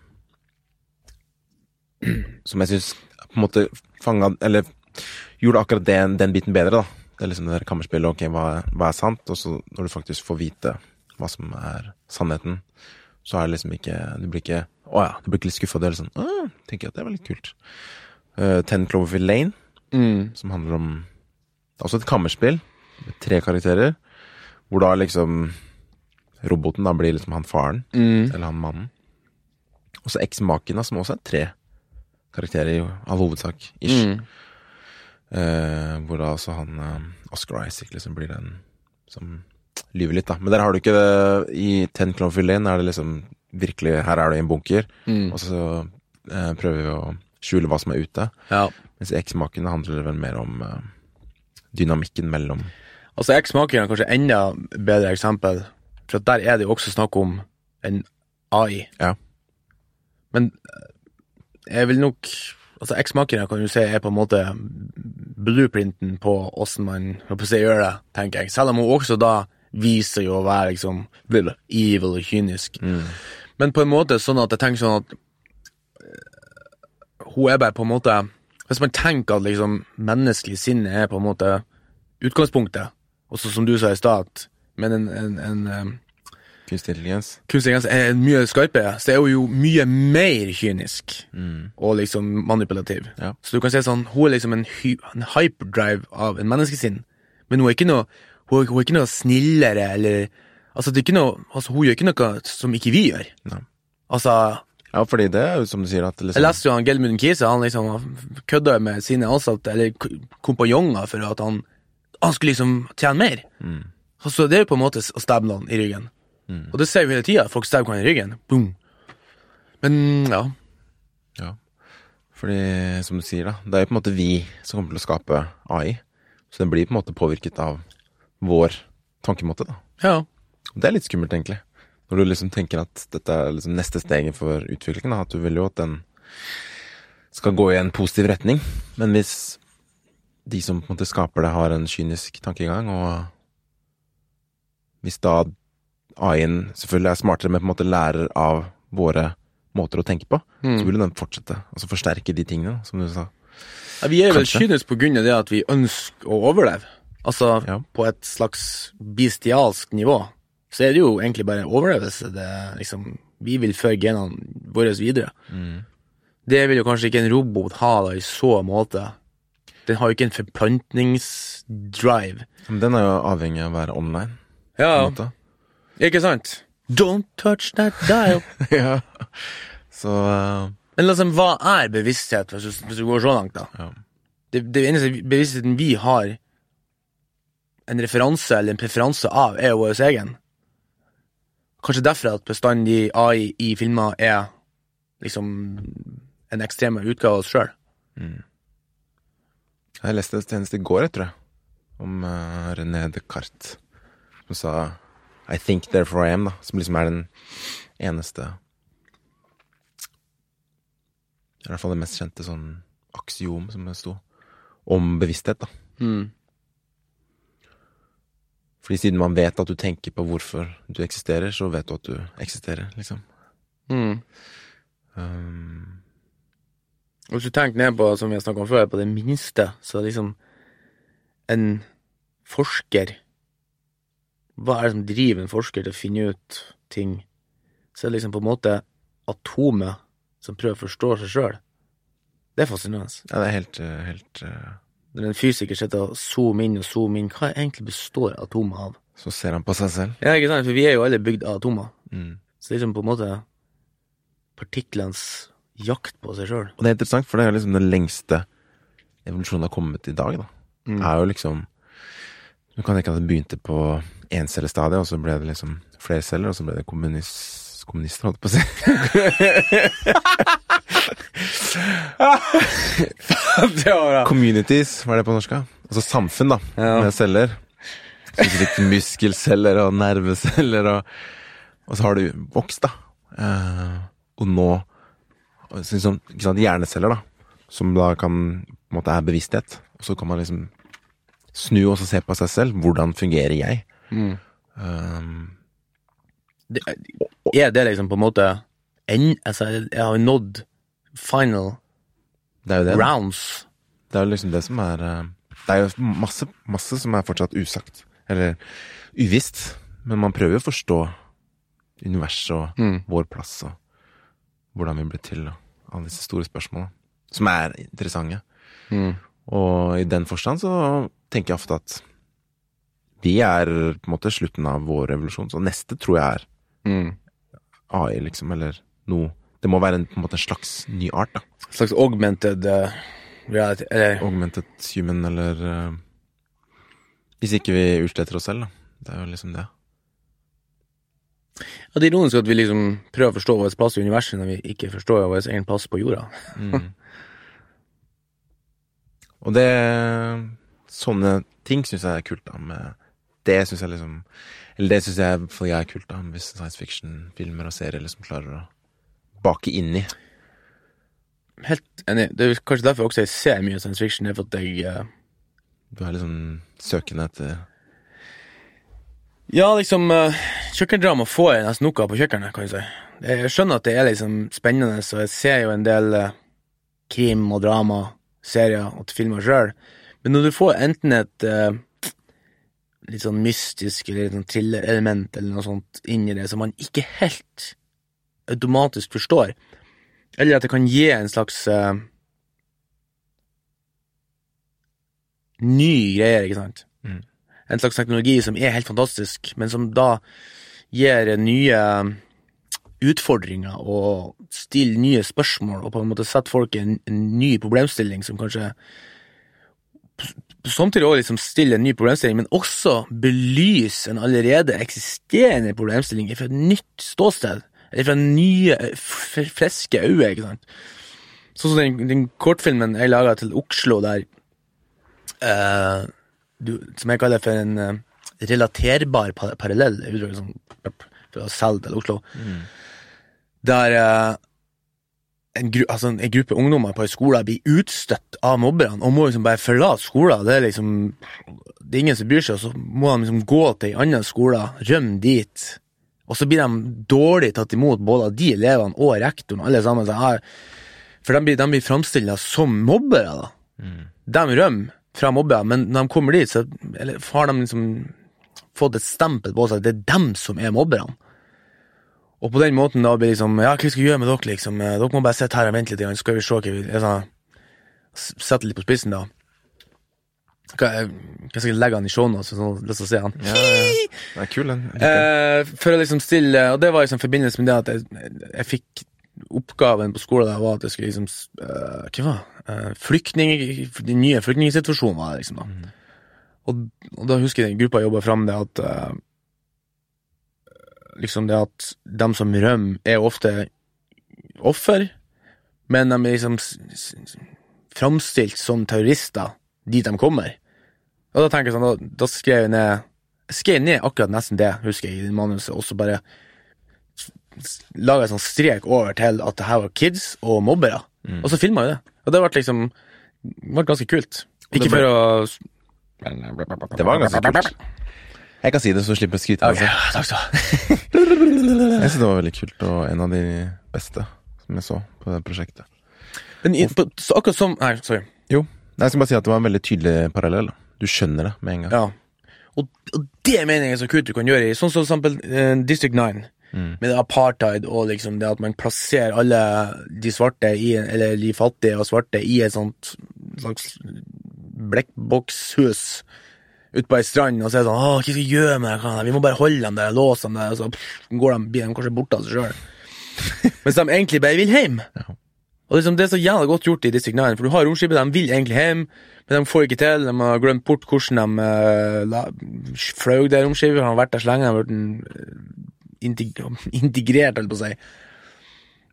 som jeg syns på en måte fanga Eller gjorde akkurat den, den biten bedre, da. Det er liksom det der kammerspillet. Ok, hva, hva er sant? Og så når du faktisk får vite hva som er sannheten, så er det liksom ikke Du blir ikke Å ja, du blir ikke litt skuffa. Du er liksom Å, tenker jeg at det var litt kult. Uh, Ten Cloverfield Lane, Mm. som handler om Det er også et kammerspill med tre karakterer, hvor da liksom roboten da blir liksom han faren, Mm. eller han mannen. Og så eksmaken, som også er tre karakterer, i all hovedsak, ish. Mm. Eh, hvor da altså han eh, Oscar Isaac liksom blir den som lyver litt, da. Men der har du ikke det I Ten Clownfield Lane er det liksom virkelig Her er du i en bunker, Mm. og så eh, prøver vi å skjule hva som er ute. Ja. Mens Eksmaken handler vel mer om eh, dynamikken mellom Altså, X-Maker er kanskje enda bedre eksempel, for der er det jo også snakk om en AI. Ja. Men eh, jeg vil nok Altså, X-Makere kan du si er på en måte blueprinten på åssen man på å gjør det, tenker jeg. Selv om hun også da viser jo å være liksom evil og kynisk. Men på en måte sånn at jeg tenker sånn at eh, hun er bare på en måte Hvis man tenker at liksom menneskelig sinne er på en måte utgangspunktet, og så som du sa i stad, at men en, en, en um, kunstig intelligens. kunstig intelligens er mye skarpere, så er hun jo mye mer kynisk og liksom manipulativ. Ja. Så du kan si sånn, hun er liksom en, hy en hyperdrive av en menneskesinn, men hun er ikke noe, hun hun er ikke noe snillere, eller Altså, det er ikke noe, altså, hun gjør ikke noe som ikke vi gjør. Nei. Altså, Ja, fordi det er jo som du sier, at liksom... jeg leste jo han Gelmund Kise, han liksom kødda med sine ansatte, eller kompanjonger, for at han, han skulle liksom tjene mer. Mm. Så det er jo på en måte å stabbe noen i ryggen. Og det ser vi hele tida, folk stabber hverandre i ryggen. Boom. Men, ja. Ja. Fordi, som du sier, da, det er jo på en måte vi som kommer til å skape AI. Så den blir på en måte påvirket av vår tankemåte, da. Ja. Og det er litt skummelt, egentlig. Når du liksom tenker at dette er liksom neste steget for utviklingen, da. At du vil jo at den skal gå i en positiv retning. Men hvis de som på en måte skaper det, har en kynisk tankegang, og hvis da AI-en selvfølgelig er smartere, men på en måte lærer av våre måter å tenke på, så vil den fortsette. Altså forsterke de tingene, som du sa. ja vi er vel kyniske på grunn av det at vi ønsker å overleve. Altså, Ja. på et slags bestialsk nivå, så er det jo egentlig bare en overlevelse. Det liksom, vi vil føre genene våre videre. Det vil jo kanskje ikke en robot ha da, i så måte. Den har jo ikke en forplantningsdrive. Men den er jo avhengig av å være online. Ja, ikke sant? Don't touch that dial. ja. Så uh... Men liksom, hva er bevissthet, hvis du, hvis du går så langt, da? ja. Det, det eneste bevisstheten vi har en referanse eller en preferanse av, er jo vår egen. Kanskje derfor at bestandig AI i filmer er liksom en ekstrem utgave av oss sjøl. Jeg leste det senest i går, jeg tror jeg, om uh, René Descartes, som sa I think therefore I am, da, som liksom er den eneste I hvert fall det mest kjente sånn aksiom som det sto, om bevissthet, da. Mm. Fordi siden man vet at du tenker på hvorfor du eksisterer, så vet du at du eksisterer, liksom. Mm. Um, hvis du tenker ned på, som vi har snakket om før, på det minste, så er liksom en forsker Hva er det som driver en forsker til å finne ut ting? Så er det liksom på en måte atomet som prøver å forstå seg sjøl. Det er fascinerende. ja, det er helt, eh, helt eh, Når en fysiker sitter og zoomer inn og zoomer inn, hva egentlig består atomet av? Så ser han på seg selv. Ja, ikke sant, for vi er jo alle bygd av atomer. Mm. Så det er liksom på en måte partiklenes jakt på seg sjøl. Og det er interessant, for det er liksom den lengste evolusjonen har kommet i dag, da. Mm. Er jo liksom Du kan tenke at det begynte på encellestadiet, og så ble det liksom flere celler, og så ble det kommunis, kommunister, holdt på å si. det var bra. Communities, hva er det på norsk? Altså samfunn, da, Ja. med celler. Spesifikt muskelceller og nerveceller, og, og så har du vokst, da. Eh, og nå liksom, sant, Hjerneceller, da, som da kan på en måte er bevissthet. Og så kan man liksom snu og se på seg selv. Hvordan fungerer jeg? Mm. Um, Det, er det liksom på en måte en, Altså, jeg har nådd final det det. rounds. Det er jo liksom det som er eh, Det er jo masse, masse som er fortsatt usagt. Eller uvisst. Men man prøver jo å forstå universet og Mm. vår plass og hvordan vi ble til og alle disse store spørsmålene. Som er interessante. Mm. Og i den forstand så tenker jeg ofte at vi er på en måte slutten av vår revolusjon. Så neste tror jeg er Mm. AI, liksom, eller noe Det må være en, på en måte en slags ny art, da. slags augmented uh, reality Eller Augmented human, eller uh, Hvis ikke vi utsletter oss selv, da. Det er jo liksom det. ja, Det er ironisk at vi liksom prøver å forstå vår plass i universet når vi ikke forstår vår egen plass på jorda. Mm. Og det Sånne ting syns jeg er kult, da. Med, det syns jeg liksom Eller det syns jeg jeg er kult, da, hvis science fiction-filmer og serier liksom klarer å bake inn i. Helt enig. Det er kanskje derfor også jeg ser mye science fiction. Det er for at jeg uh... Du er liksom søkende etter Ja, liksom uh, Kjøkkendrama får jeg nesten nok av på kjøkkenet, kan jeg si. Jeg skjønner at det er liksom spennende, så jeg ser jo en del uh, krim og drama, serier og filmer sjøl. Men når du får enten et uh, litt sånn mystisk eller litt sånn thriller-element eller noe sånt inn i det som man ikke helt automatisk forstår, eller at det kan gi en slags uh, ny greier, ikke sant? Mm. En slags teknologi som er helt fantastisk, men som da gir nye utfordringer og stiller nye spørsmål, og på en måte setter folk i en, en ny problemstilling som kanskje samtidig også liksom stiller en ny problemstilling, men også belyser en allerede eksisterende problemstilling fra et nytt ståsted, fra nye, friske øyne, ikke sant. Sånn som den, den kortfilmen jeg laga til Oslo, der uh, du, Som jeg kaller for en uh, relaterbar par parallell, liksom, for å selge til Oslo, der uh, en, gru, altså en gruppe ungdommer på en skole blir utstøtt av mobberne og må liksom bare forlate skolen. Det er liksom Det er ingen som bryr seg, og så må de liksom gå til en annen skole, rømme dit. Og så blir de dårlig tatt imot, både av de elevene og rektoren, alle sammen. For de blir, de blir framstilla som mobbere, da. De rømmer fra mobbere, men når de kommer dit, så eller, har de liksom fått et stempel på seg at det er dem som er mobberne. Og på den måten da blir liksom Ja, hva skal vi gjøre med dere, liksom? Eh, Dere må bare sitte her og vente litt, så skal vi se hva vi altså, Sette litt på spissen, da. Hva, hva skal jeg legge han i showene, så sånn, å se han? Ja, ja. Det er kul, den. Eh, for å liksom stille Og det var liksom i forbindelse med det at jeg, jeg fikk oppgaven på skolen der var at jeg skulle liksom eh, Hva var flyktning Den nye flyktningsituasjonen var det, liksom. da og, og da husker jeg den gruppa jobba fram det at uh, Liksom det at dem som rømmer, er ofte offer, men de er liksom framstilt som terrorister dit de kommer. Og da tenker jeg sånn, da, skrev jeg ned skrev ned akkurat nesten det, husker jeg, i manuset, og så bare laga en sånn strek over til at det her var kids og mobbere. Og så filma jeg det. Og det ble liksom ble ganske kult. Ikke for å Det var ganske kult. Jeg kan si det, så slipper jeg skryte. Ok, Altså. takk skal. Jeg synes det var veldig kult, og en av de beste som jeg så på det prosjektet. Men i, på, akkurat som Nei, sorry. Jo, Nei, jeg skal bare si at det var en veldig tydelig parallell. da. Du skjønner det med en gang. Ja. Og, og det mener jeg er så kult du kan gjøre i sånn som for eksempel uh, District 9. Mm. Med apartheid og liksom det at man plasserer alle de svarte i Eller de fattige og svarte i et sånt slags blekkbokshus ute på ei strand, og så er det sånn Åh, hva skal vi gjøre med det? Vi må bare holde dem der, låse dem der, og så pff, går de, blir de kanskje borte av seg sjøl. Mens de egentlig bare vil hjem. Og liksom, Det er så jævla godt gjort i District 9, for du har romskipet, de vil egentlig hjem, men de får ikke til. De har glemt bort hvordan de uh, la, fløy det romskipet, de har vært der så lenge, de har blitt eh, integrert, holdt på å si.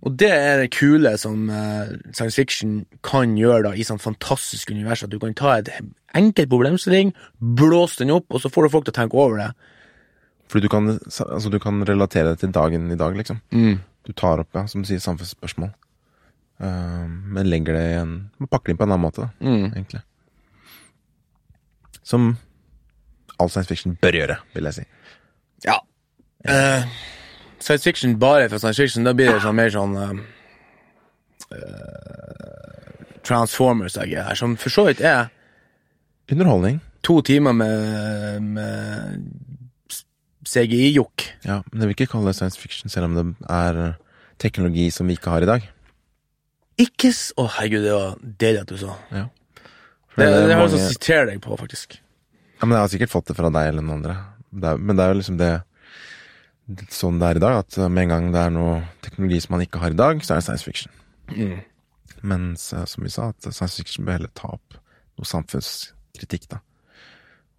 Og det er det kule som uh, science fiction kan gjøre da, i sånn fantastisk univers, at du kan ta et enkelt problemstilling, blåse den opp, og så får du folk til å tenke over det. Fordi du kan, altså, du kan relatere det til dagen i dag, liksom. Du tar opp, ja, som du sier, samfunnsspørsmål. Eh, men legger det i en Man pakker det inn på en annen måte, Mm. egentlig. Som all science fiction bør gjøre, vil jeg si. Ja. Uh, science fiction bare for science fiction, da blir det sånn mer sånn eh, Transformers, jeg er som for så vidt er Underholdning. to timer med, med CGI-jokk. Ja, men jeg vil ikke kalle det science fiction, selv om det er teknologi som vi ikke har i dag. Ikke s... Å, herregud, det var deilig at du sa. Ja. Det, det, er har jeg lyst til å sitere deg på, faktisk. Ja, men jeg har sikkert fått det fra deg eller noen andre. Det er, men det er jo liksom det, det Sånn det er i dag, at med en gang det er noe teknologi som man ikke har i dag, så er det science fiction. Mm. Mens, eh, som vi sa, at science fiction bør heller ta opp noe samfunnskritikk, da.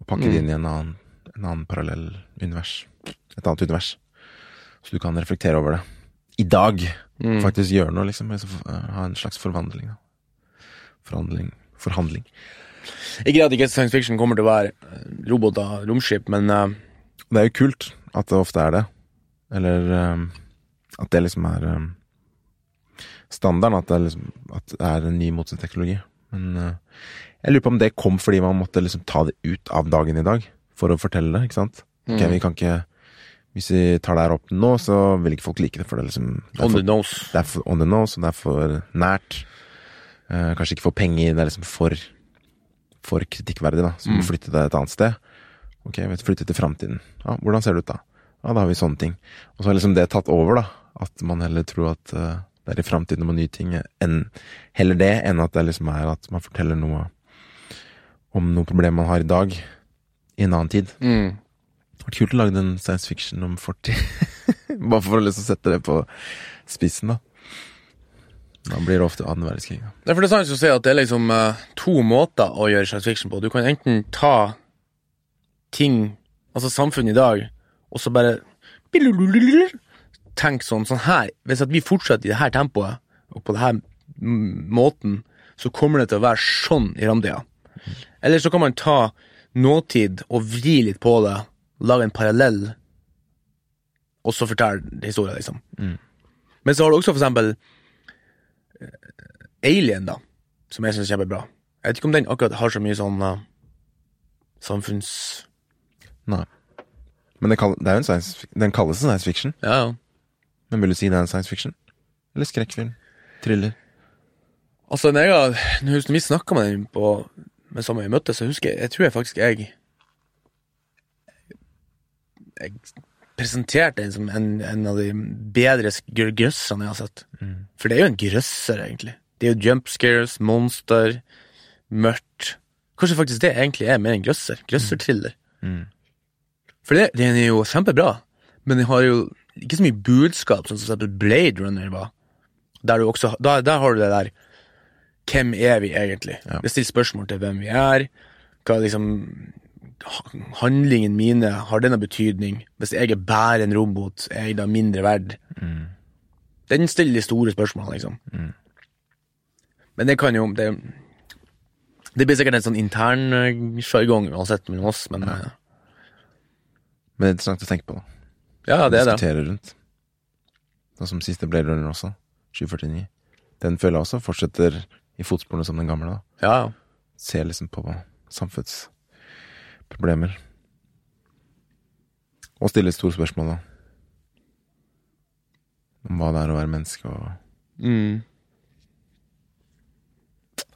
Og pakke det inn i en annen, en annen parallell univers. Et annet univers. Så du kan reflektere over det. I dag. Faktisk gjøre noe, liksom. altså, eh, Ha en slags forvandling. Da. Forhandling. Forhandling. Ikke at ikke science fiction kommer til å være eh, roboter, romskip, men uh... Det er jo kult at det ofte er det. Eller um, at det liksom er um, standarden. At det liksom, at det er en ny motsetningsteknologi. teknologi. Men uh, jeg lurer på om det kom fordi man måtte liksom ta det ut av dagen i dag for å fortelle det, ikke sant? Ok, vi kan ikke Hvis vi tar det her opp nå, så vil ikke folk like det, for det er liksom det er on for, the nose. det er for on the nose, og det er for nært. Eh, kanskje ikke for penger, det er liksom for For kritikkverdig, da. Så vi må flytte det et annet sted. Ok, vi flytter til framtiden. Ja, hvordan ser det ut da? Ja, da har vi sånne ting. Og så har liksom det tatt over, da. At man heller tror at uh, det er i framtiden med nye ting, enn heller det, enn at det liksom er at man forteller noe om noe problem man har i dag, i en annen tid. Mm. Det vært kult å lage en science fiction om fortid. Bare for å liksom sette det på spissen, da. Da blir det ofte annen verdenskrig. Det er det sant å si at det er liksom eh, to måter å gjøre science fiction på. Du kan enten ta ting, altså samfunnet i dag, og så bare Tenk sånn, sånn her. Hvis at vi fortsetter i det her tempoet, og på det her mm, måten, så kommer det til å være sånn i framtida. Eller så kan man ta nåtid og vri litt på det, lage en parallell, og så fortelle historien, liksom. Men så har du også for eksempel Alien, da, som jeg syns er kjempebra. Jeg vet ikke om den akkurat har så mye sånn uh, samfunns... Nei. Men det, kall, det er jo en science, den kalles en science fiction. Ja, ja. Men vil du si det er en science fiction? Eller skrekkfilm? Thriller? Altså, når, jeg, når vi snakka med den på med samme vi møttes, så husker jeg Jeg tror jeg faktisk jeg Jeg presenterte den som en, en av de bedre grøssene jeg har sett. For det er jo en grøsser, egentlig. Det er jo jump scares, monster, mørkt. Kanskje faktisk det egentlig er mer en grøsser. Grøsserthriller. For det, den er jo kjempebra, men den har jo ikke så mye budskap, sånn som eksempel Blade Runner var. Der, du også, der, der har du det der Hvem er vi egentlig? Ja. Det stiller spørsmål til hvem vi er. Hva liksom ha- Handlingen mine, har denne betydning? Hvis jeg er bare en robot, er jeg da mindre verd? Den stiller de store spørsmålene, liksom. Men det kan jo det, det blir sikkert en sånn intern eh, sjargong uansett mellom oss, men ja. Men det er interessant å tenke på, da. ja, det er det. Diskutere rundt. Sånn som siste Blade Runner også. 749. Den føler jeg også fortsetter i fotsporene som den gamle. da. Ja. Ser liksom på samfunnsproblemer. Og stille store spørsmål, da. Om hva det er å være menneske og Mm.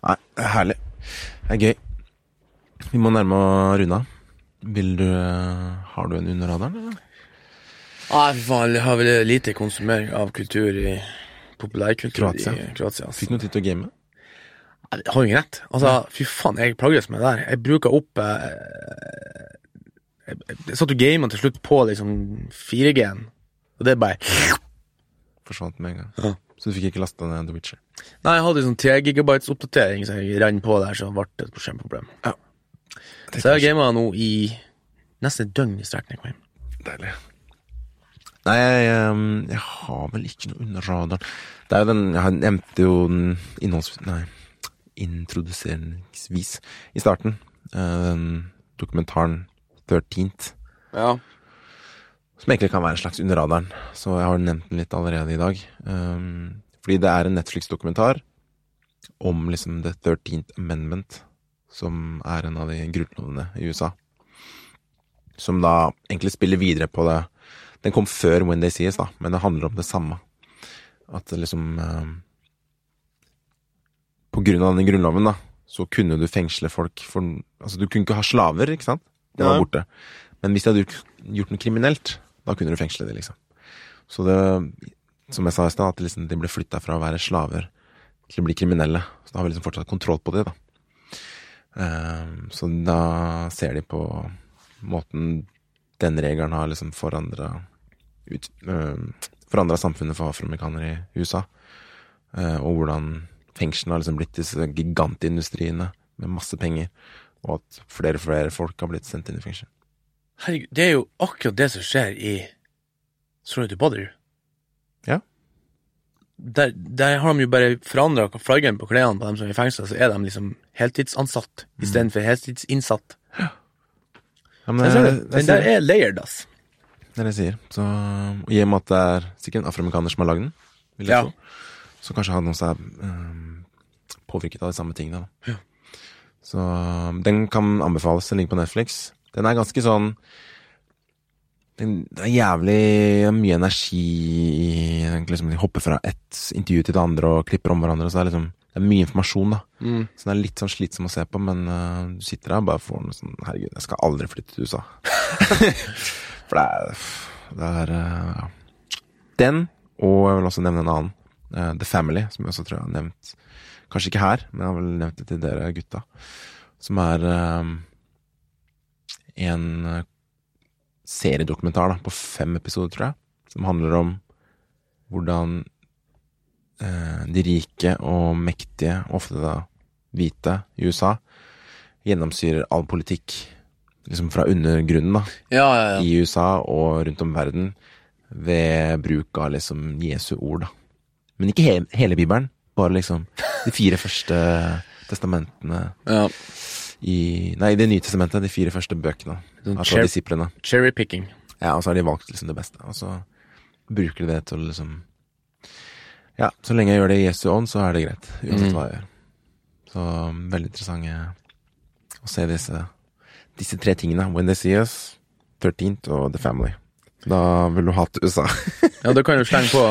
Nei, det er herlig. Det er gøy. Vi må nærme å runde av. Vil du eh, Har du en under radaren, eller? Nei, fy faen, jeg har vel lite konsumering av kultur i populærkultur Kroatia. i Kroatia. Altså. Fikk noe tid til å game? Jeg har jo ingen rett. Altså, fy faen, jeg plages med det der. Jeg bruker opp eh, Jeg, jeg, satt jo gamene til slutt på liksom 4G-en, og det bare Forsvant med en gang. Ja. Så du fikk ikke lasta ned The Witcher? Nei, jeg hadde sånn 3 gigabytes oppdatering, så jeg rant på der, så ble det et kjempeproblem. Ja. Så jeg har gamet nå i nesten et døgn i strekning. Deilig. Nei, jeg, ehm, jeg har vel ikke noe under radaren. Det er jo den Jeg nevnte jo den innholds... Nei, introduseringsvis i starten. eh, dokumentaren 13th. Ja. Som egentlig kan være en slags under radaren. Så jeg har nevnt den litt allerede i dag. Um, fordi det er en Netflix-dokumentar om liksom The 13th Amendment. som er en av de grunnlovene i USA. Som da egentlig spiller videre på det Den kom før When They See Us, da, men det handler om det samme. At liksom eh, På grunn av den grunnloven, da, så kunne du fengsle folk for Altså, du kunne ikke ha slaver, ikke sant? Det var borte. Men hvis de hadde gjort, gjort noe kriminelt, da kunne du fengsle dem, liksom. Så det Som jeg sa i stad, at liksom de ble flytta fra å være slaver til å bli kriminelle. Så da har vi liksom fortsatt kontroll på det, da. Um, så da ser de på måten den regelen har liksom forandra ut, ehm, forandra samfunnet for afroamerikanere i USA. Eh, og hvordan fengslene har liksom blitt disse gigantindustriene med masse penger. Og at flere og flere folk har blitt sendt inn i fengsel. Herregud, det er jo akkurat det som skjer i Sorry to bother you. Ja. Der, der har de jo bare forandra flaggen på klærne på dem som er i fengsel, så er de liksom heltidsansatt istedenfor heltidsinnsatt. Ja, men Jeg det. jeg- jeg Den der er layered, ass. Det er det jeg sier. Så, og I og med at det er sikkert en afroamerikaner som har lagd den, vil jeg Ja. tro, så kanskje han også er ehm, påvirket av de samme tingene. Ja. Så den kan anbefales. Den ligger på Netflix. Den er ganske sånn den, Det er jævlig mye energi i liksom, De hopper fra ett intervju til det andre og klipper om hverandre. Så det er liksom det er mye informasjon, da. Mm. Så den er litt sånn slitsom å se på, men uh, du sitter der og bare får noe sånn Herregud, jeg skal aldri flytte til USA. For det er, det er uh. Den, og jeg vil også nevne en annen. Uh, The Family, som jeg også tror jeg har nevnt. Kanskje ikke her, men jeg har vel nevnt det til dere gutta. Som er eh, en eh, seriedokumentar da, på fem episoder, tror jeg. Som handler om hvordan eh, de rike og mektige, ofte da hvite, i USA, gjennomsyrer all politikk. Liksom fra undergrunnen, da Ja, ja, ja. i USA og rundt om verden ved bruk av liksom Jesu ord, da. Men ikke he hele Bibelen, bare liksom de fire første testamentene ja. i Nei, Det nye testamentet, de fire første bøkene Sånn altså cher- disiplene. Cherry picking. Ja, og så har de valgt liksom det beste, og så bruker de det til å liksom Ja, så lenge jeg gjør det i Jesu ånd, så er det greit, uansett Mm. hva jeg gjør. Så veldig interessant eh, å se disse, disse tre tingene. When They See Us, 13th og The Family. Da vil du hate USA. Ja, det kan du slenge på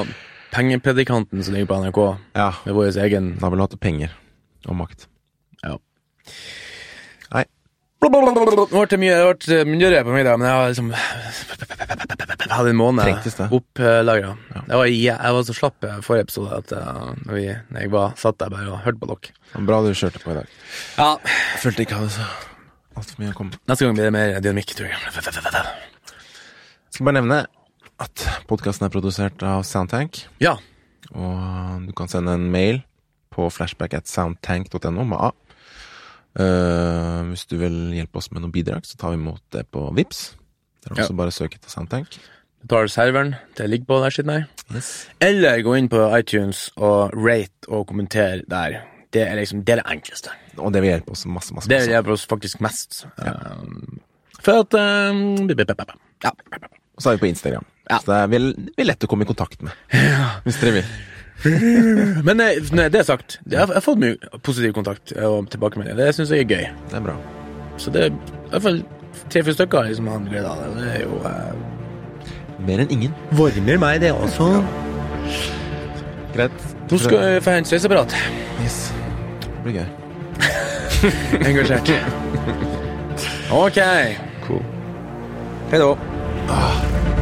Pengepredikanten som ligger på NRK, ja, med vår egen da vil du hatt penger og makt. Ja. Nei. Det ble mye, det ble mye på meg i dag, men jeg har liksom Jeg hadde en måned opplagra. Ja. Jeg, var, jeg, var så slapp i forrige episode at uh, vi, jeg var, satt der bare og hørte på dere. Bra du kjørte på i dag. Ja, Jeg følte ikke jeg hadde altfor mye å komme Neste gang blir det mer dynamikk, tror jeg. Jeg skal bare nevne at podkasten er produsert av Soundtank. Ja. Og du kan sende en mail på flashback at soundtank.no med A. Uh, hvis du vil hjelpe oss med noen bidrag, så tar vi imot det på Vips. Det er Ja. også bare å søke etter Soundtank. Du tar serveren det ligger på der siden her. Yes. Eller gå inn på iTunes og rate og kommentere der. Det er liksom det, er det enkleste. Og det vil hjelpe oss masse, masse. Det vil hjelpe oss faktisk mest. Um, for at um. Ja. Og så er vi på Instagram. Ja. Så det er, vel, lett å komme i kontakt med. Hvis dere vil. Men eh, når det er sagt, jeg har, jeg har fått mye positiv kontakt og tilbakemeldinger. Det syns jeg er gøy. Det er bra. Så det er i hvert fall tre-fire stykker liksom har glede av det. Det er jo eh, Mer enn ingen. Varmer meg, det også. Greit. Nå skal jeg få hente sveiseapparat. Yes. Det blir gøy. Engasjert. OK. Cool. Hei da.